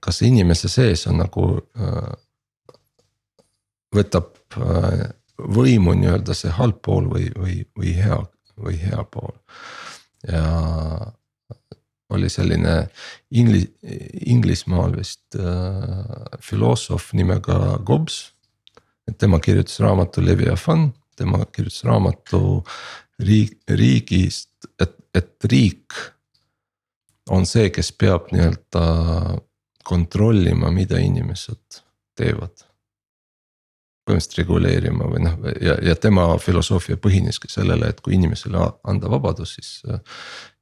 kas inimese sees on nagu võtab äh, võimu nii-öelda see halb pool või, või, või hea või hea pool. ja oli selline Ingli-, Inglismaal vist äh, filosoof nimega Gobbs. tema kirjutas raamatu Leviathan, tema kirjutas raamatu riik, riigist, et, et riik on see, kes peab nii-öelda kontrollima, mida inimesed teevad põhimõtteliselt reguleerima või noh, ja, ja tema filosoofia põhineski sellele, et kui inimesele anda vabadus, siis.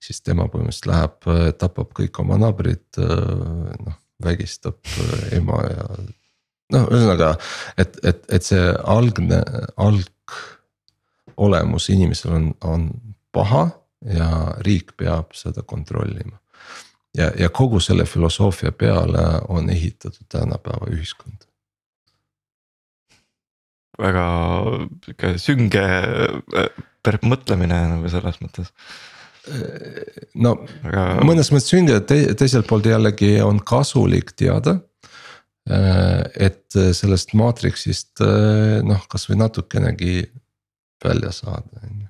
siis tema põhimõtteliselt läheb, tapab kõik oma naabrid, noh vägistab ema ja. noh, ühesõnaga, et, et, et see algne, algolemus inimesel on, on paha ja riik peab seda kontrollima. Ja, ja kogu selle filosoofia peale on ehitatud tänapäeva ühiskond väga sihuke sünge äh, mõtlemine nagu selles mõttes. no Aga... mõnes mõttes sünge te, teiselt poolt jällegi on kasulik teada. Äh, et sellest maatriksist äh, noh, kasvõi natukenegi välja saada, on ju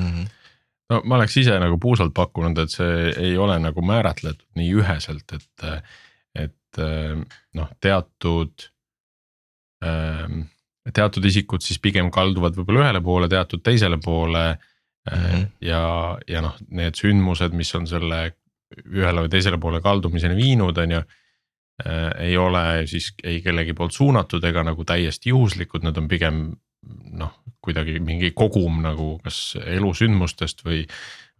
mhm. No ma oleks ise nagu puusalt pakkunud, et see ei ole nagu määratletud nii üheselt, et et noh, teatud ähm, teatud isikud siis pigem kalduvad võib-olla ühele poole, teatud teisele poole mm. -hmm. ja, ja noh, need sündmused, mis on selle ühele või teisele poole kaldumiseni viinud, on ju. Äh, ei ole siis ei kellegi poolt suunatud ega nagu täiesti juhuslikud, nad on pigem noh, kuidagi mingi kogum nagu kas elusündmustest või,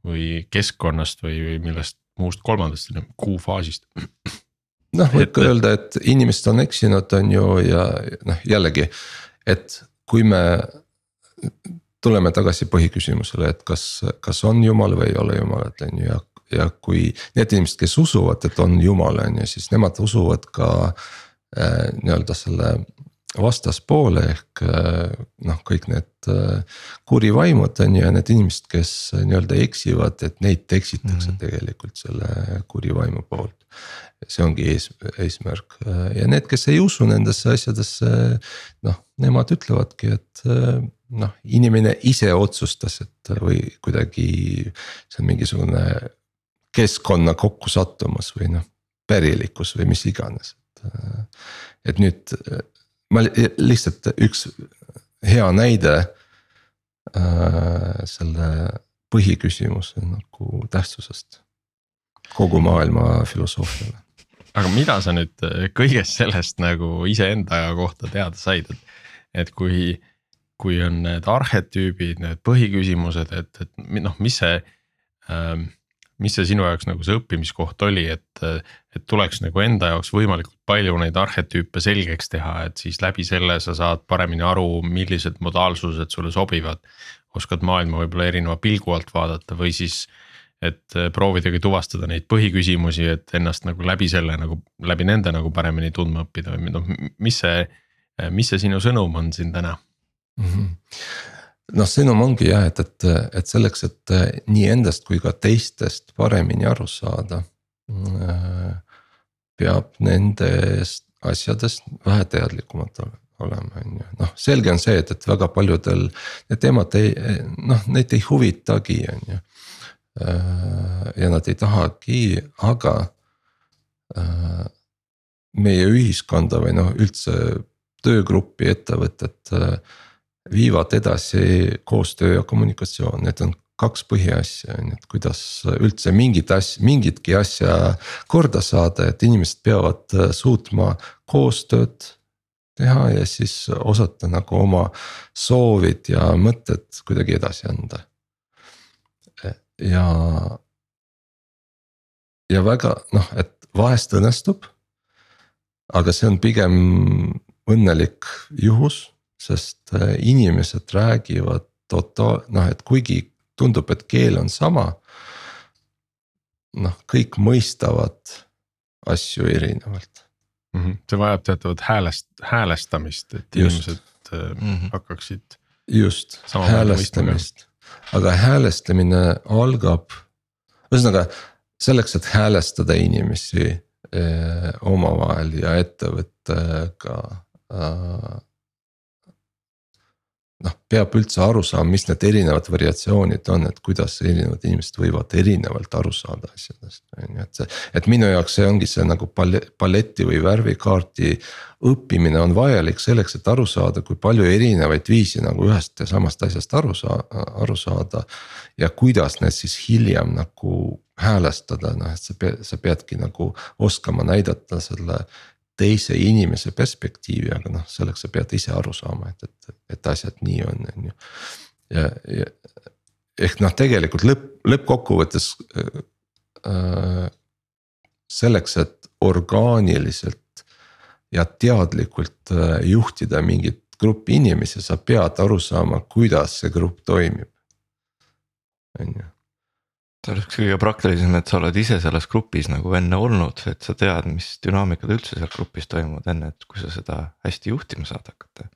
või keskkonnast või, või millest muust kolmandast, kuufaasist. Noh, võib ka öelda, et inimesed on eksinud, on ju, ja noh, jällegi et kui me tuleme tagasi põhiküsimusele, et kas, kas on jumal või ei ole jumalat, on ju, ja, ja kui need inimesed, kes usuvad, et on jumal, on ju, siis nemad usuvad ka äh, nii-öelda selle vastaspoole ehk äh, noh, kõik need äh, kuri vaimud on ju ja need inimesed, kes nii-öelda eksivad, et neid eksitakse mm -hmm. tegelikult selle kuri vaimu poolt. see ongi ees, eesmärk ja need, kes ei usu nendesse asjadesse, noh nemad ütlevadki, et äh, noh, inimene ise otsustas, et või kuidagi see on mingisugune keskkonna kokkusattumus või noh, pärilikkus või mis iganes, et nüüd ma lihtsalt üks hea näide äh, selle põhiküsimuse nagu tähtsusest kogu maailma filosoofiale. Aga mida sa nüüd kõigest sellest nagu iseenda kohta teada said, et et kui, kui on need arhetüübid, need põhiküsimused, et, et noh, mis see ähm, mis see sinu jaoks nagu see õppimiskoht oli, et, et tuleks nagu enda jaoks võimalikult palju neid arhetüüpe selgeks teha, et siis läbi selle sa saad paremini aru, millised modaalsused sulle sobivad. oskad maailma võib-olla erineva pilgu alt vaadata või siis, et proovidagi tuvastada neid põhiküsimusi, et ennast nagu läbi selle nagu läbi nende nagu paremini tundma õppida või noh, mis see mis see sinu sõnum on siin täna mm? -hmm noh, sõnum ongi jah, et, et, et selleks, et äh, nii endast kui ka teistest paremini aru saada. Äh, peab nendest asjadest vähe teadlikumad olema, on ju, noh, selge on see, et, et väga paljudel need teemad ei noh, neid ei huvitagi, on ju. ja nad ei tahagi, aga meie ühiskonda või noh, üldse töögruppi ettevõtet äh, viivad edasi koostöö ja kommunikatsioon, need on kaks põhiasja on ju, et kuidas üldse mingit asja, mingitki asja korda saada, et inimesed peavad äh, suutma koostööd teha ja siis osata nagu oma soovid ja mõtted kuidagi edasi anda. ja, ja väga noh, et vahest õnnestub. aga see on pigem õnnelik juhus, sest äh, inimesed räägivad totaal, noh, et kuigi tundub, et keel on sama. noh, kõik mõistavad asju erinevalt mm. -hmm. see vajab teatavat häälest, häälestamist, et just. inimesed mm -hmm. hakkaksid. just, häälestamist, aga häälestamine algab, ühesõnaga selleks, et häälestada inimesi eh, omavahel ja ettevõttega Äh, noh, peab üldse aru saama, mis need erinevad variatsioonid on, et kuidas erinevad inimesed võivad erinevalt aru saada asjadest, on ju, et see. et minu jaoks see ongi see nagu paleti või värvikaarti õppimine on vajalik selleks, et aru saada, kui palju erinevaid viise nagu ühest ja samast asjast aru saa-, aru saada. ja kuidas need siis hiljem nagu häälestada, noh et sa pead, sa peadki nagu oskama näidata selle teise inimese perspektiivi, aga noh, selleks sa pead ise aru saama, et, et, et asjad nii on, on ju. ja, ja ehk noh, tegelikult lõpp, lõppkokkuvõttes äh, selleks, et orgaaniliselt ja teadlikult äh, juhtida mingit gruppi inimesi, sa pead aru saama, kuidas see grupp toimib. on ju see oleks kõige praktilisem, et sa oled ise selles grupis nagu enne olnud, et sa tead, mis dünaamikad üldse seal grupis toimuvad, enne et kui sa seda hästi juhtima saad hakata.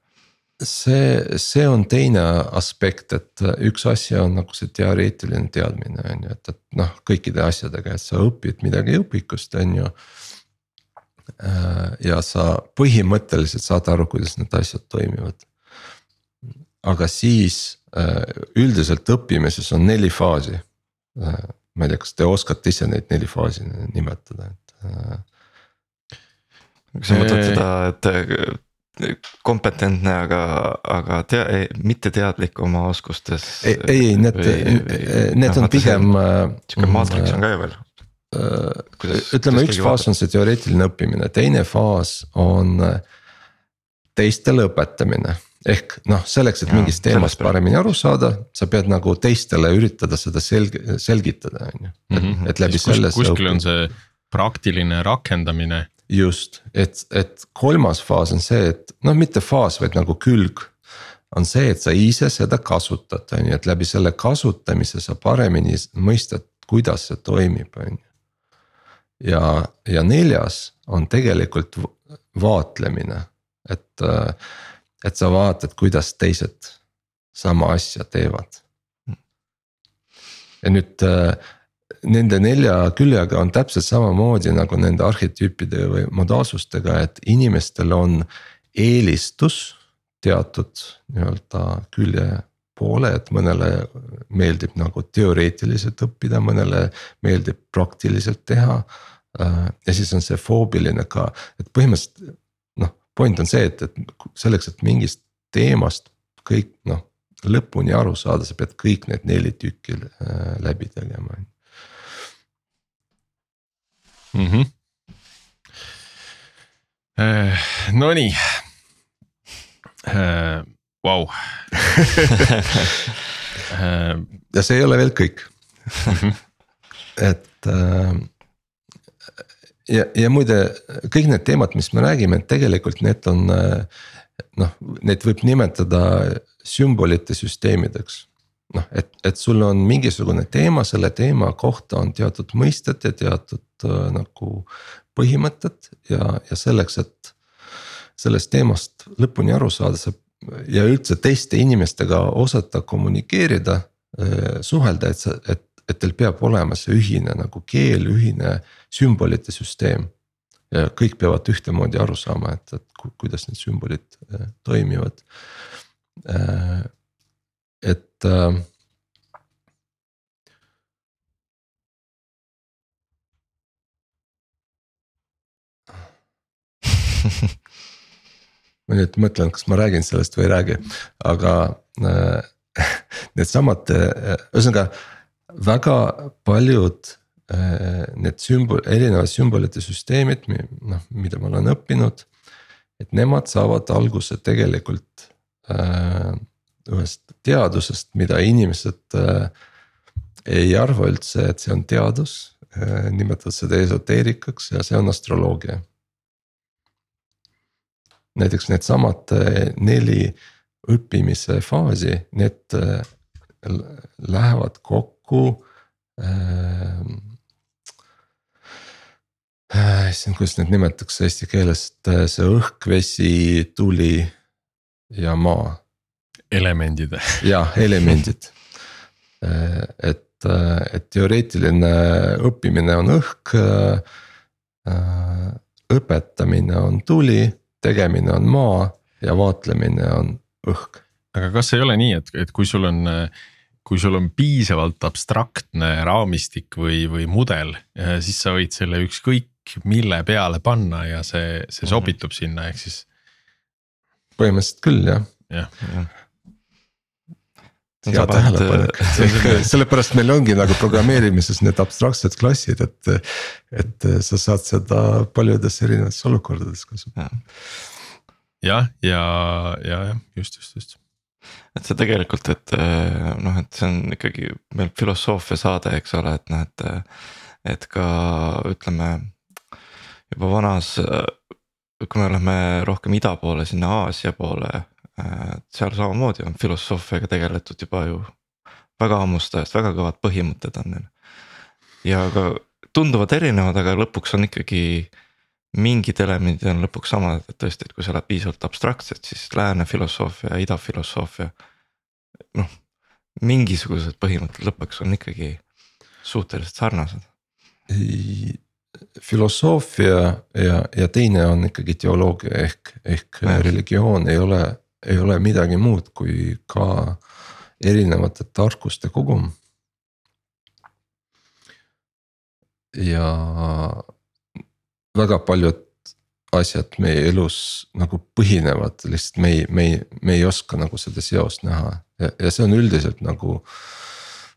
see, see on teine aspekt, et üks asi on nagu see teoreetiline teadmine on ju, et, et noh, kõikide asjadega, et sa õpid midagi õpikust, on ju. ja sa põhimõtteliselt saad aru, kuidas need asjad toimivad. aga siis üldiselt õppimises on neli faasi Äh, ma ei tea, kas te oskate ise neid neli faasi nimetada, et. Äh, kas sa mõtled seda, et äh, kompetentne, aga, aga tea-, mitteteadlik oma oskustes? ei, ei need, need on pigem. sihuke maatriks on ka ju veel. ütleme, üks faas on see teoreetiline õppimine, teine faas on teistele õpetamine ehk noh, selleks, et ja, mingist teemast paremini aru saada, sa pead nagu teistele üritada seda selg-, selgitada, on ju, et, mhm. et läbi selle. kuskil on see praktiline rakendamine. just, et, et kolmas faas on see, et noh, mitte faas, vaid nagu külg. on see, et sa ise seda kasutad, on ju, et läbi selle kasutamise sa paremini mõistad, kuidas see toimib, on ju. ja, ja neljas on tegelikult vaatlemine, et et sa vaatad, kuidas teised sama asja teevad. ja nüüd äh, nende nelja küljega on täpselt samamoodi nagu nende arhetüüpide või modaalsustega, et inimestel on eelistus teatud nii-öelda külje poole, et mõnele meeldib nagu teoreetiliselt õppida, mõnele meeldib praktiliselt teha. Äh, ja siis on see foobiline ka, et põhimõtteliselt point on see, et, et selleks, et mingist teemast kõik noh lõpuni aru saada, sa pead kõik need neli tükki äh, läbi tegema mm. -hmm. Äh, Nonii äh,, vau. Ja see ei ole veel kõik mhm. et äh, ja, ja muide kõik need teemad, mis me räägime, tegelikult need on noh, neid võib nimetada sümbolite süsteemideks. noh, et, et sul on mingisugune teema, selle teema kohta on teatud mõisted ja teatud äh, nagu põhimõtted ja, ja selleks, et sellest teemast lõpuni aru saada, sa ja üldse teiste inimestega osata kommunikeerida, suhelda, et sa, et et teil peab olema see ühine nagu keel, ühine sümbolite süsteem. ja kõik peavad ühtemoodi aru saama, et, et kuidas need sümbolid äh, toimivad. Äh, et äh, ma nüüd mõtlen, kas ma räägin sellest või ei räägi, aga äh, needsamad äh,, ühesõnaga väga paljud äh, need sümbol, erinevad sümbolite süsteemid, noh, mida ma olen õppinud. et nemad saavad alguse tegelikult äh, ühest teadusest, mida inimesed äh, ei arva üldse, et see on teadus äh,. nimetavad seda esoteerikaks ja see on astroloogia. näiteks needsamad äh, neli õppimise faasi, need äh, lähevad kokku kokku ähm, äh,. issand, kuidas neid nimetatakse eesti keeles, et äh, see õhk, vesi, tuli ja maa. elemendid. jah, elemendid äh, et, äh, et teoreetiline õppimine on õhk. õpetamine on tuli, tegemine on maa ja vaatlemine on õhk. aga kas ei ole nii, et, et kui sul on äh, kui sul on piisavalt abstraktne raamistik või, või mudel, siis sa võid selle ükskõik mille peale panna ja see, see mhm. sobitub mm -hmm. sinna, ehk siis. põhimõtteliselt küll jah. jah, jah hea tähelepanek, sellepärast meil ongi nagu programmeerimises need abstraktsed klassid, et, et sa saad seda paljudes erinevates olukordades kasutada. jah, ja, ja, ja just, just, just et see tegelikult, et äh, noh, et see on ikkagi meil filosoofia saade, eks ole, et noh, et. et ka ütleme juba vanas, kui me läheme rohkem ida poole, sinna Aasia poole. seal samamoodi on filosoofiaga tegeletud juba ju väga ammust ajast, väga kõvad põhimõtted on neil. ja ka tunduvad erinevad, aga lõpuks on ikkagi mingid elemendid on lõpuks samad, et tõesti, et kui sa oled piisavalt abstraktsed, siis lääne filosoofia ida filosoofia. noh, mingisugused põhimõtted lõpuks on ikkagi suhteliselt sarnased. filosoofia ja, ja teine on ikkagi teoloogia ehk, ehk ja. religioon ei ole, ei ole midagi muud kui ka erinevate tarkuste kogum. ja väga paljud asjad meie elus nagu põhinevad, lihtsalt me ei, me ei, me ei oska nagu seda seost näha. Ja, ja see on üldiselt nagu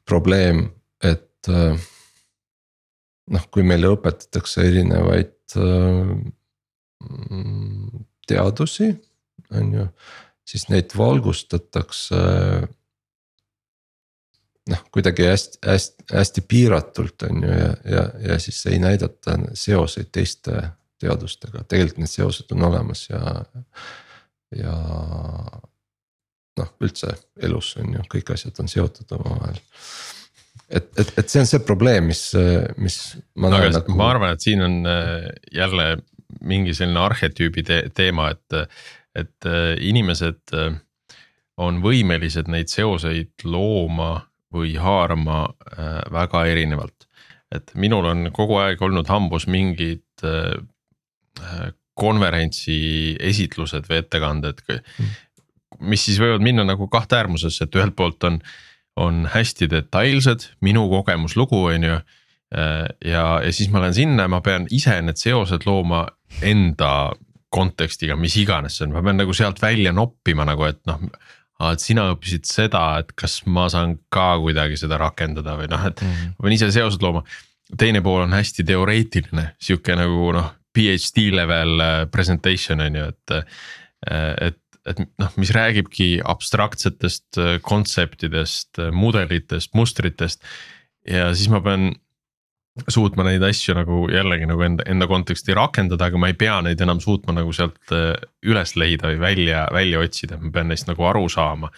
probleem, et äh, noh, kui meile õpetatakse erinevaid äh, teadusi, on ju, siis neid valgustatakse noh, kuidagi hästi, hästi, hästi piiratult on ju ja, ja, ja siis ei näidata seoseid teiste teadustega, tegelikult need seosed on olemas ja, ja. noh, üldse elus on ju, kõik asjad on seotud omavahel. et, et, et see on see probleem, mis, mis. ma no, nagu... ma arvan, et siin on äh, jälle mingi selline arhetüübi te teema, et, et äh, inimesed äh, on võimelised neid seoseid looma või haarama äh, väga erinevalt. et minul on kogu aeg olnud hambus mingid äh, äh, konverentsi esitlused või ettekanded. mis siis võivad minna nagu kahte äärmusesse, et ühelt poolt on, on hästi detailsed, minu kogemuslugu, on ju. ja, ja siis ma lähen sinna ja ma pean ise need seosed looma enda kontekstiga, mis iganes see on, ma pean nagu sealt välja noppima nagu, et noh et sina õppisid seda, et kas ma saan ka kuidagi seda rakendada või noh, et mm -hmm. ma pean ise seosed looma. teine pool on hästi teoreetiline, sihuke nagu noh, PhD level äh, presentation on ju, et. Äh, et, et noh, mis räägibki abstraktsetest äh, kontseptidest, mudelitest, mustritest. ja siis ma pean suutma neid asju nagu jällegi nagu enda, enda konteksti rakendada, aga ma ei pea neid enam suutma nagu sealt äh, üles leida või välja, välja otsida, ma pean neist nagu aru saama.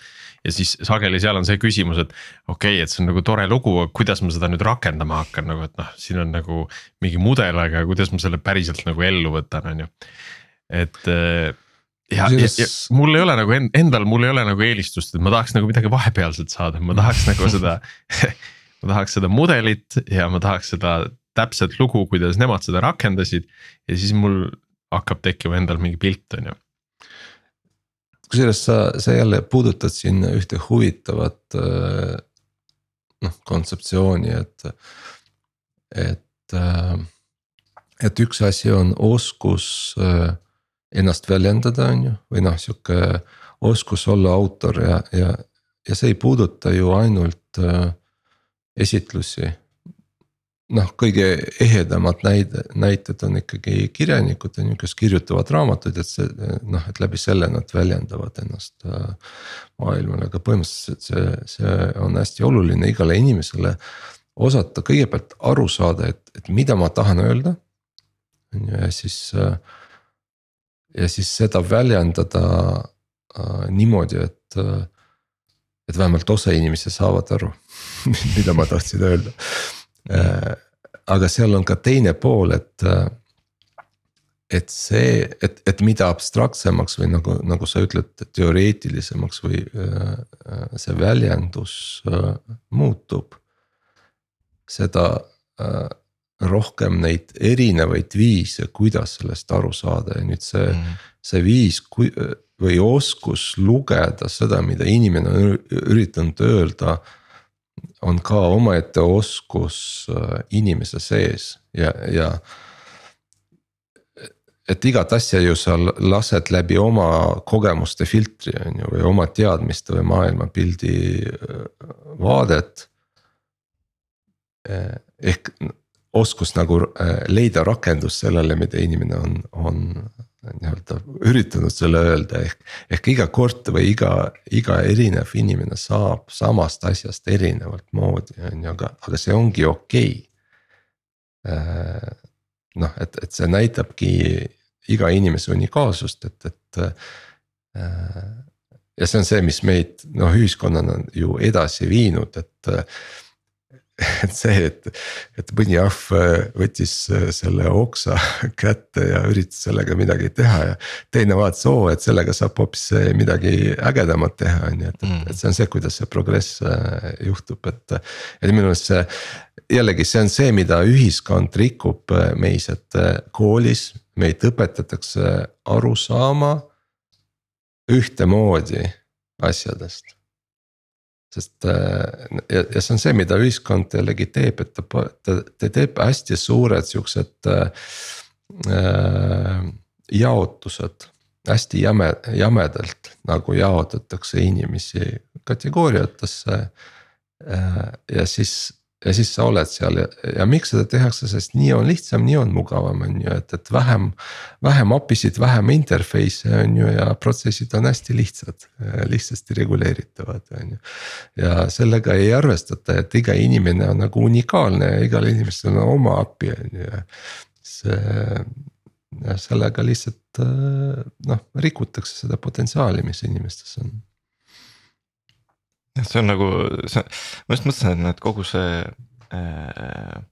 ja siis sageli seal on see küsimus, et okei okay,, et see on nagu tore lugu, aga kuidas ma seda nüüd rakendama hakkan, nagu et noh, siin on nagu mingi mudel, aga kuidas ma selle päriselt nagu ellu võtan, on ju. et äh, ja, ja, ja mul ei ole nagu endal, mul ei ole nagu eelistust, et ma tahaks nagu midagi vahepealset saada, ma tahaks nagu seda ma tahaks seda mudelit ja ma tahaks seda täpset lugu, kuidas nemad seda rakendasid ja siis mul hakkab tekkima endal mingi pilt, on ju. kusjuures sa, sa jälle puudutad siin ühte huvitavat äh, noh kontseptsiooni, et, et, äh, et üks asi on oskus äh, ennast väljendada, on ju, või noh, sihuke oskus olla autor ja, ja, ja see ei puuduta ju ainult äh, esitlusi. noh, kõige ehedamad näide, näited on ikkagi kirjanikud on ju, kes kirjutavad raamatuid, et see noh, et läbi selle nad väljendavad ennast äh, maailmale, aga põhimõtteliselt see, see on hästi oluline igale inimesele. osata kõigepealt aru saada, et, et mida ma tahan öelda. on ju ja siis äh, ja siis seda väljendada äh, niimoodi, et et vähemalt osa inimesi saavad aru, mida ma tahtsin öelda. Äh, aga seal on ka teine pool, et. Äh, et see, et, et mida abstraktsemaks või nagu, nagu sa ütled, teoreetilisemaks või äh, see väljendus muutub. seda rohkem neid erinevaid viise, kuidas sellest aru saada ja nüüd see mm, -hmm. see viis, kui või oskus lugeda seda, mida inimene on üritanud öelda. on ka omaette oskus äh, inimese sees ja, ja. et igat asja ju sa lased läbi oma kogemuste filtri on ju või oma teadmiste või maailmapildi äh, vaadet. Äh, ehk oskus nagu leida rakendust sellele, mida inimene on, on nii-öelda üritanud selle öelda, ehk, ehk iga kord või iga, iga erinev inimene saab samast asjast erinevalt moodi, on ju, aga, aga see ongi okei okay.. Äh, noh, et, et see näitabki iga inimese unikaalsust, et, et. Äh, ja see on see, mis meid noh, ühiskonnana ju edasi viinud, et et see, et, et mõni ahv äh, võttis äh, selle oksa kätte ja üritas sellega midagi teha ja. teine vaatas, oo, et sellega saab hoopis äh, midagi ägedamat teha, on ju, et mm., et see on see, kuidas see progress juhtub, et. et minu meelest see jällegi, see on see, mida ühiskond rikub meis, et koolis meid õpetatakse aru saama ühtemoodi asjadest sest äh, ja, ja see on see, mida ühiskond jällegi teeb, et ta, ta, ta teeb hästi suured siuksed äh, äh,. jaotused hästi jäme, jämedalt nagu jaotatakse inimesi kategooriatesse. ja siis ja siis sa oled seal ja, ja miks seda tehakse, sest nii on lihtsam, nii on mugavam, on ju, et, et vähem. vähem API-sid, vähem interface'e on ju ja protsessid on hästi lihtsad, lihtsasti reguleeritavad, on ju. ja sellega ei arvestata, et iga inimene on nagu unikaalne ja igal inimesel on oma API on ju ja see ja sellega lihtsalt noh, rikutakse seda potentsiaali, mis inimestes on see on nagu, ma just mõtlesin, et kogu see äh,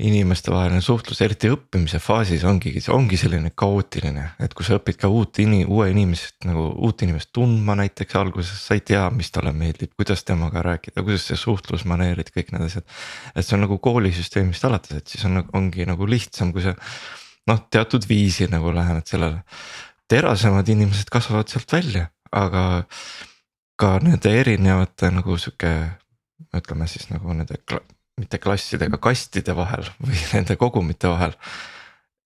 inimestevaheline suhtlus, eriti õppimise faasis ongi, ongi selline kaootiline, et kui sa õpid ka uut ini-, uue inimest nagu uut inimest tundma näiteks alguses, sa ei tea, mis talle meeldib, kuidas temaga rääkida, kuidas see suhtlusmaneerid, kõik need asjad. et see on nagu koolisüsteemist alates, et siis on, ongi nagu lihtsam, kui sa noh, teatud viisil nagu lähened sellele. terasemad inimesed kasvavad sealt välja, aga ka nende erinevate nagu sihuke, ütleme siis nagu nende mitte klassidega, kastide vahel või nende kogumite vahel.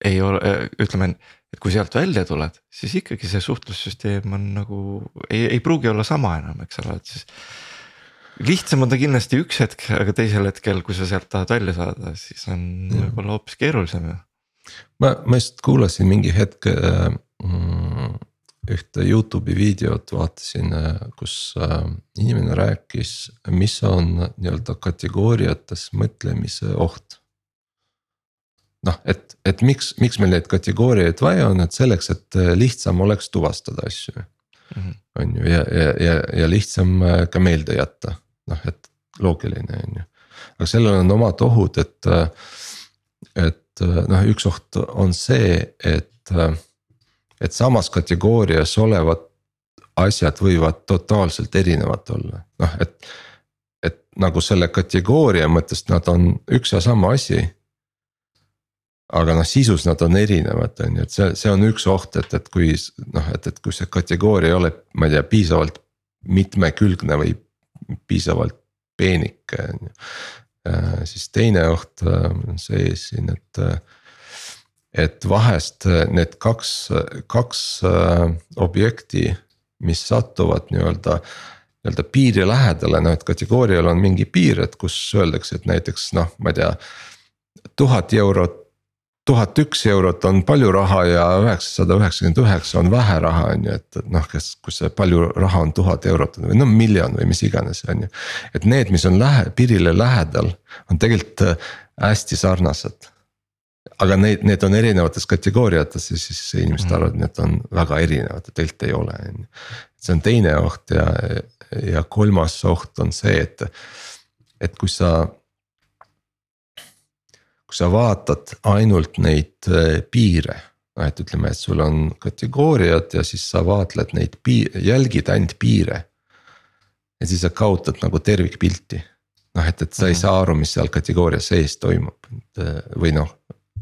ei ole, ütleme, et kui sealt välja tuled, siis ikkagi see suhtlussüsteem on nagu ei, ei pruugi olla sama enam, eks ole, et siis. lihtsam on ta kindlasti üks hetk, aga teisel hetkel, kui sa sealt tahad välja saada, siis on võib-olla hoopis keerulisem ju. ma, ma just kuulasin mingi hetk mm, ühte Youtube'i videot vaatasin, kus äh, inimene rääkis, mis on nii-öelda kategooriates mõtlemise oht. noh, et, et miks, miks meil neid kategooriaid vaja on, et selleks, et lihtsam oleks tuvastada asju mm. -hmm. on ju, ja, ja, ja, ja lihtsam äh, ka meelde jätta, noh, et loogiline on ju. aga sellel on omad ohud, et, äh, et noh, üks oht on see, et et samas kategoorias olevad asjad võivad totaalselt erinevad olla, noh et. et nagu selle kategooria mõttes nad on üks ja sama asi. aga noh, sisus nad on erinevad, on ju, et see, see on üks oht, et, et kui noh, et, et kui see kategooria ei ole, ma ei tea, piisavalt mitmekülgne või piisavalt peenike on ju. Äh, siis teine oht äh, on see siin, et äh, et vahest äh, need kaks, kaks äh, objekti, mis satuvad nii-öelda nii-öelda piiri lähedale, noh et kategoorial on mingi piir, et kus öeldakse, et näiteks noh, ma ei tea. tuhat eurot, tuhat üks eurot on palju raha ja üheksasada üheksakümmend üheksa on vähe raha, on ju, et noh, kes, kus see palju raha on tuhat eurot või no miljon või mis iganes, on ju. et need, mis on lähe-, piirile lähedal, on tegelikult äh, hästi sarnased aga neid, need on erinevates kategooriates ja siis inimesed mm. arvavad, et need on väga erinevad ja tegelikult ei ole, on ju. see on teine oht ja, ja kolmas oht on see, et, et kui sa. kui sa vaatad ainult neid eh, piire, noh et ütleme, et sul on kategooriad ja siis sa vaatled neid piire, jälgid ainult piire. ja siis sa kaotad nagu tervikpilti noh, et, et sa ei mhm. saa aru, mis seal kategooria sees toimub eh, või noh,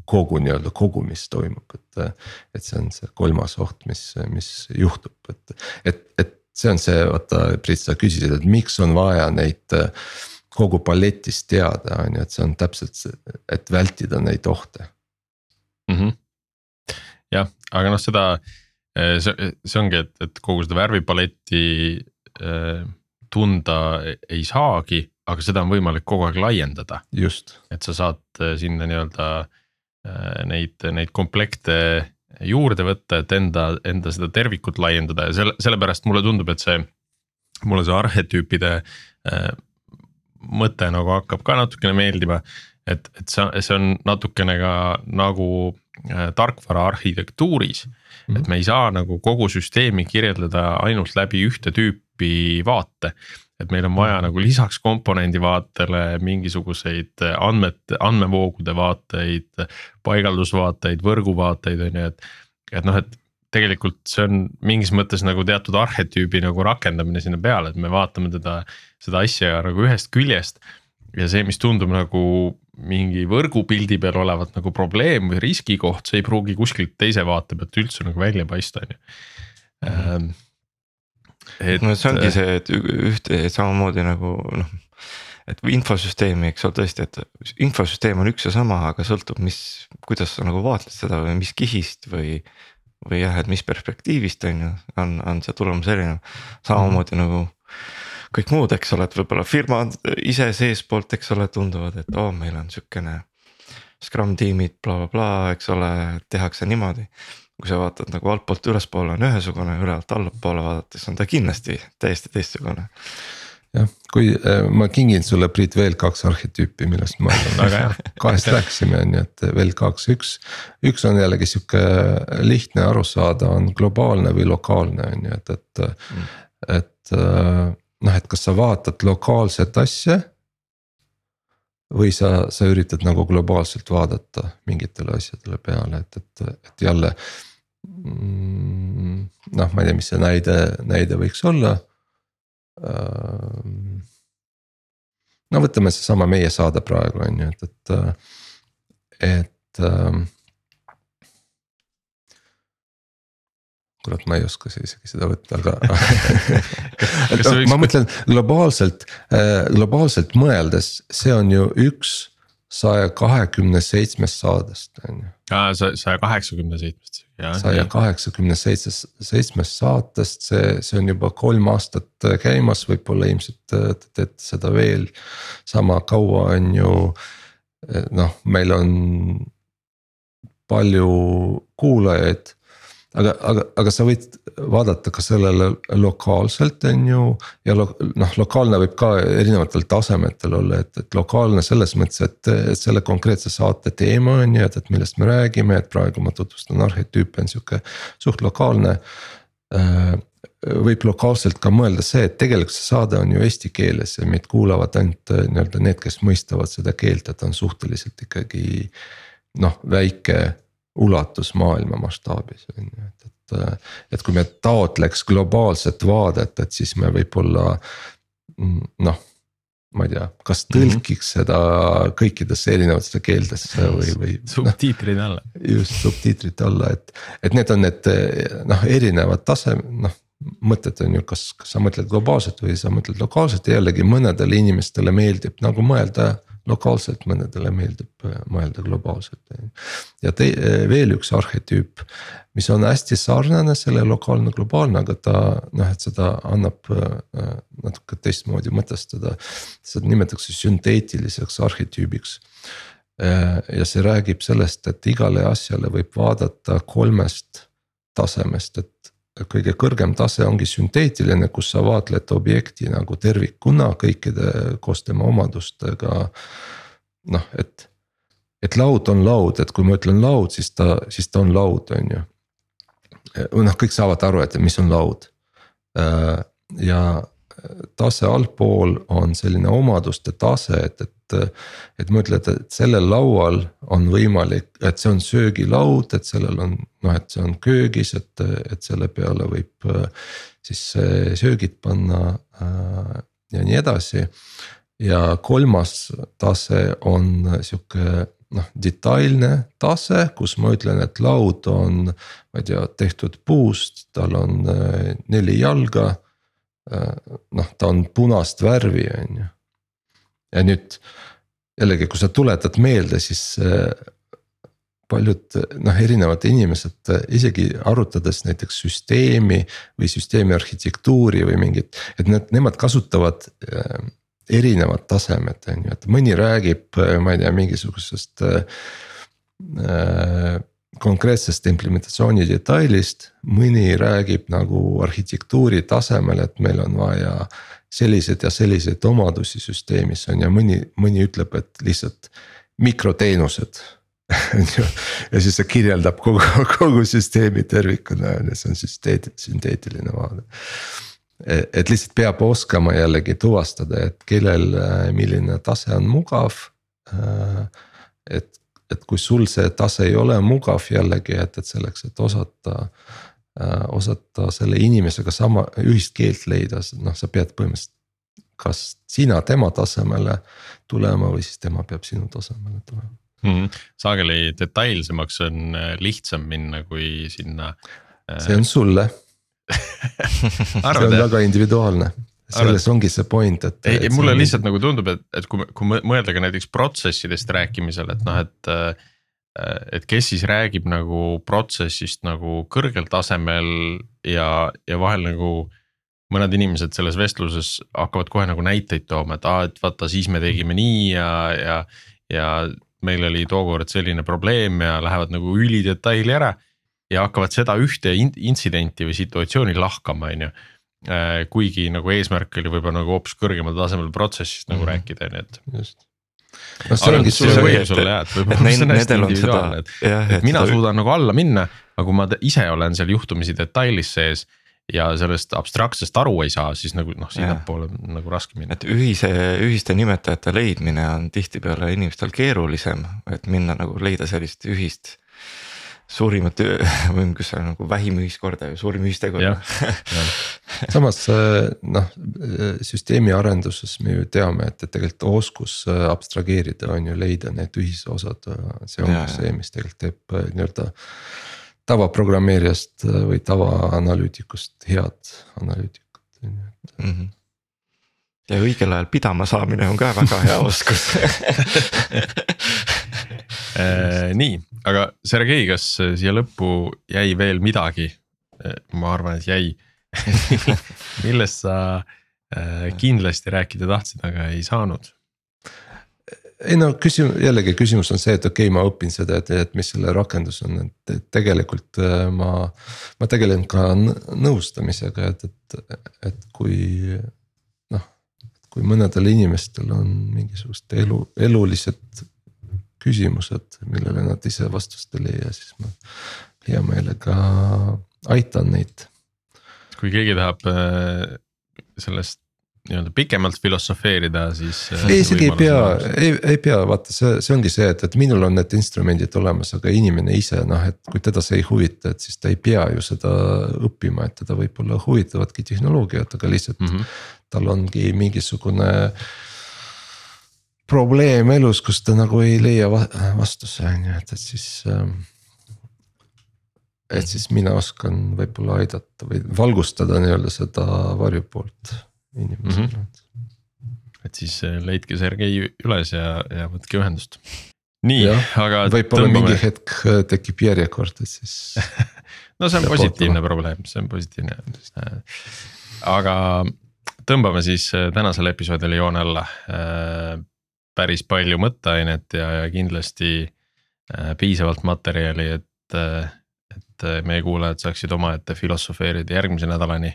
kogu nii-öelda kogu, mis toimub, et. et see on see kolmas oht, mis, mis juhtub, et, et, et see on see, vaata Priit, sa küsisid, et miks on vaja neid kogu paletist teada, on ju, et see on täpselt see, et vältida neid ohte mm. -hmm. jah, aga noh, seda see, see ongi, et, et kogu seda värvipaletti äh, tunda ei saagi, aga seda on võimalik kogu aeg laiendada. just. et sa saad sinna nii-öelda äh, Äh, neid, neid komplekte juurde võtta, et enda, enda seda tervikut laiendada ja selle, sellepärast mulle tundub, et see. mulle see arhetüüpide äh, mõte nagu hakkab ka natukene meeldima. et, et see, see on natukene ka nagu äh, tarkvara arhitektuuris mm. -hmm. et me ei saa nagu kogu süsteemi kirjeldada ainult läbi ühte tüüpi vaate et meil on vaja nagu lisaks komponendi vaatele mingisuguseid andmete, andmevoogude vaateid, paigaldusvaateid, võrguvaateid on ju, et. et noh, et tegelikult see on mingis mõttes nagu teatud arhetüübi nagu rakendamine sinna peale, et me vaatame teda, seda asja nagu ühest küljest. ja see, mis tundub nagu mingi võrgupildi peal olevat nagu probleem või riskikoht, see ei pruugi kuskilt teise vaate pealt üldse nagu välja paista, on ju ehm, et no see ongi äh, see, et ühte samamoodi nagu noh. et infosüsteemi, eks ole tõesti, et infosüsteem on üks ja sama, aga sõltub, mis, kuidas sa nagu vaatled seda või mis kihist või. või jah, et mis perspektiivist on ju, on, on see tulemus erinev, samamoodi mm nagu kõik muud, eks ole, et võib-olla firmad ise seestpoolt, eks ole, tunduvad, et oo oh,, meil on sihukene. Scrum tiimid blablabla bla, bla, eks ole, tehakse niimoodi. Kui sa vaatad nagu altpoolt ülespoole on ühesugune, ülevalt allapoole vaadates on ta kindlasti täiesti teistsugune jah, kui äh, ma kingin sulle Priit veel kaks arhetüüpi, millest ma kahest rääkisime, on ju, et veel kaks, üks. üks on jällegi sihuke lihtne aru saada, on globaalne või lokaalne on ju, et, et mm., et äh, noh, et kas sa vaatad lokaalset asja. Või sa, sa üritad nagu globaalselt vaadata mingitele asjadele peale, et, et, et jälle. Mm, noh, ma ei tea, mis see näide, näide võiks olla. no võtame seesama meie saade praegu on ju, et, et, et kurat, ma ei oska isegi seda võtta, aga no, ma mõtlen globaalselt, äh, globaalselt mõeldes, see on ju üks saja kahekümne seitsmest saadest, on ju. aa, saja kaheksakümne seitsmest. saja kaheksakümne seitsest, seitsmest saatest, see, see on juba kolm aastat käimas, võib-olla ilmselt äh, te teete seda veel sama kaua, on ju. Äh, noh, meil on palju kuulajaid aga, aga, aga sa võid vaadata ka sellele lokaalselt, on ju. ja lo, noh, lokaalne võib ka erinevatel tasemetel olla, et, et lokaalne selles mõttes, et, et selle konkreetse saate teema on ju, et, et millest me räägime, et praegu ma tutvustan arhetüüpe, on sihuke suht lokaalne äh, võib lokaalselt ka mõelda see, et tegelikult see saade on ju eesti keeles ja meid kuulavad ainult äh, nii-öelda need, kes mõistavad seda keelt, et on suhteliselt ikkagi noh, väike ulatus maailma mastaabis on ju, et, et. et kui me taotleks globaalset vaadet, et siis me võib-olla noh ma ei tea, kas mhm. tõlkiks mm -hmm. seda kõikidesse erinevatesse keeltesse või, või. Noh, subtiitrid alla. just subtiitrid alla, et, et need on need noh, erinevad tasem-, noh. mõtted on ju, kas, kas sa mõtled globaalselt või sa mõtled lokaalselt ja jällegi mõnedele inimestele meeldib nagu mõelda lokaalselt, mõnedele meeldib äh, mõelda globaalselt. ja te, äh, veel üks arhetüüp, mis on hästi sarnane selle lokaalne, globaalne, aga ta noh, et seda annab äh, natuke teistmoodi mõtestada. seda nimetatakse sünteetiliseks arhetüübiks. ja see räägib sellest, et igale asjale võib vaadata kolmest tasemest, et kõige kõrgem tase ongi sünteetiline, kus sa vaatled objekti nagu tervikuna kõikide koos tema omadustega. noh, et, et laud on laud, et kui ma ütlen laud, siis ta, siis ta on laud, on ju. noh, kõik saavad aru, et mis on laud. ja tase allpool on selline omaduste tase, et, et et, et mõtled, et sellel laual on võimalik, et see on söögilaud, et sellel on noh, et see on köögis, et, et selle peale võib siis söögid panna äh, ja nii edasi. ja kolmas tase on sihuke noh, detailne tase, kus ma ütlen, et laud on, ma ei tea, tehtud puust, tal on äh, neli jalga. Äh, noh, ta on punast värvi, on ju ja nüüd jällegi, kui sa tuletad meelde, siis äh, paljud noh, erinevad inimesed äh, isegi arutades näiteks süsteemi või süsteemi arhitektuuri või mingit, et need, nemad kasutavad erinevad tasemed, on ju, et mõni räägib, ma ei tea, mingisugusest äh, konkreetsest implementatsiooni detailist, mõni räägib nagu arhitektuuri tasemel, et meil on vaja selliseid ja selliseid omadusi süsteemis on ja mõni, mõni ütleb, et lihtsalt mikroteenused on ju, ja siis see kirjeldab kogu, kogu süsteemi tervikuna on ju, see on süsteet-, sünteetiline vaade. et lihtsalt peab oskama jällegi tuvastada, et kellel milline tase on mugav. et, et kui sul see tase ei ole mugav jällegi, et, et selleks, et osata Äh, osata selle inimesega sama ühist keelt leida, noh, sa pead põhimõtteliselt. kas sina tema tasemele tulema või siis tema peab sinu tasemele tulema mm. -hmm. sageli detailsemaks on äh, lihtsam minna, kui sinna äh.... see on sulle see on väga individuaalne selles ongi see point, et. ei, mulle lihtsalt nagu tundub, et, et kui, kui mõelda ka näiteks protsessidest rääkimisel, et noh, et et kes siis räägib nagu protsessist nagu kõrgel tasemel ja, ja vahel nagu mõned inimesed selles vestluses hakkavad kohe nagu näiteid tooma, et aa, et vaata, siis me tegime nii ja, ja, ja meil oli tookord selline probleem ja lähevad nagu ülidetaili ära. ja hakkavad seda ühte intsidenti või situatsiooni lahkama, on ju. Äh, kuigi nagu eesmärk oli võib-olla nagu hoopis kõrgemal tasemel protsessist nagu mm -hmm. rääkida, nii et. just no see ongi see põhjus olla jah, et võib-olla see on hästi individuaalne, et, et mina seda... suudan nagu alla minna, aga kui ma ise olen seal juhtumisi detailis sees ja sellest abstraktsest aru ei saa, siis nagu noh, sinnapoole on nagu raske minna. et ühise, ühiste nimetajate leidmine on tihtipeale inimestel keerulisem, et minna nagu leida sellist ühist suurimat või kus on nagu vähim ühiskordaja, suurim ühistegur. samas noh, süsteemi arenduses me ju teame, et, et tegelikult oskus abstrageerida on ju leida need ühisosad, see ongi see, mis tegelikult teeb nii-öelda tavaprogrammeerijast äh, või tavaanalüütikust head analüütikut, on ju, et. -hmm ja õigel ajal pidama saamine on ka väga hea oskus. Äh, nii, aga Sergei, kas siia lõppu jäi veel midagi? Äh, ma arvan, et jäi millest sa kindlasti rääkida tahtsid, aga ei saanud ei no küsimus, jällegi küsimus on see, et okei okay,, ma õpin seda, et, et mis selle rakendus on, et, tegelikult äh, ma. ma tegelen ka nõustamisega, et, et, et kui noh, kui mõnedel inimestel on mingisugused elu, elulised küsimused, millele nad ise vastust ei leia, siis ma hea meelega aitan neid. kui keegi tahab äh, sellest nii-öelda pikemalt filosofeerida, siis. Äh, ei, isegi ei pea, ei, ei pea, vaata, see, see ongi see, et, et minul on need instrumendid olemas, aga inimene ise noh, et kui teda see ei huvita, et siis ta ei pea ju seda õppima, et teda võib-olla huvitavadki tehnoloogiad, aga lihtsalt mm. -hmm. tal ongi mingisugune probleem elus, kus ta nagu ei leia vastuse, on ju, et, et siis ähm, et siis mina oskan võib-olla aidata või valgustada nii-öelda seda varjupoolt inimesele mm. -hmm. et siis äh, leidke Sergei üles ja, ja võtke ühendust. nii, aga. võib-olla tõmbame... mingi hetk äh, tekib järjekord, et siis no see on positiivne ootama. probleem, see on positiivne. Äh, aga tõmbame siis tänasele episoodile joone alla. Päris palju mõtteainet ja, ja kindlasti piisavalt materjali, et, et meie kuulajad saaksid omaette filosofeerida järgmise nädalani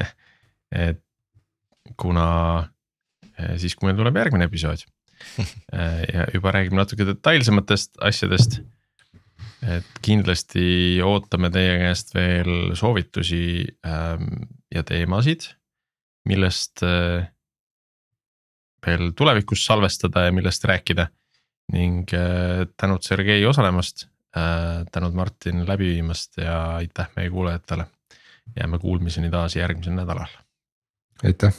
et kuna siis, kui meil tuleb järgmine episood ja juba räägime natuke detailsematest asjadest. et kindlasti ootame teie käest veel soovitusi ähm, ja teemasid, millest äh, veel tulevikus salvestada ja millest rääkida. ning äh, tänud Sergei osalemast äh,, tänud Martin läbi viimast ja aitäh meie kuulajatele. jääme kuulmiseni taas järgmisel nädalal. aitäh.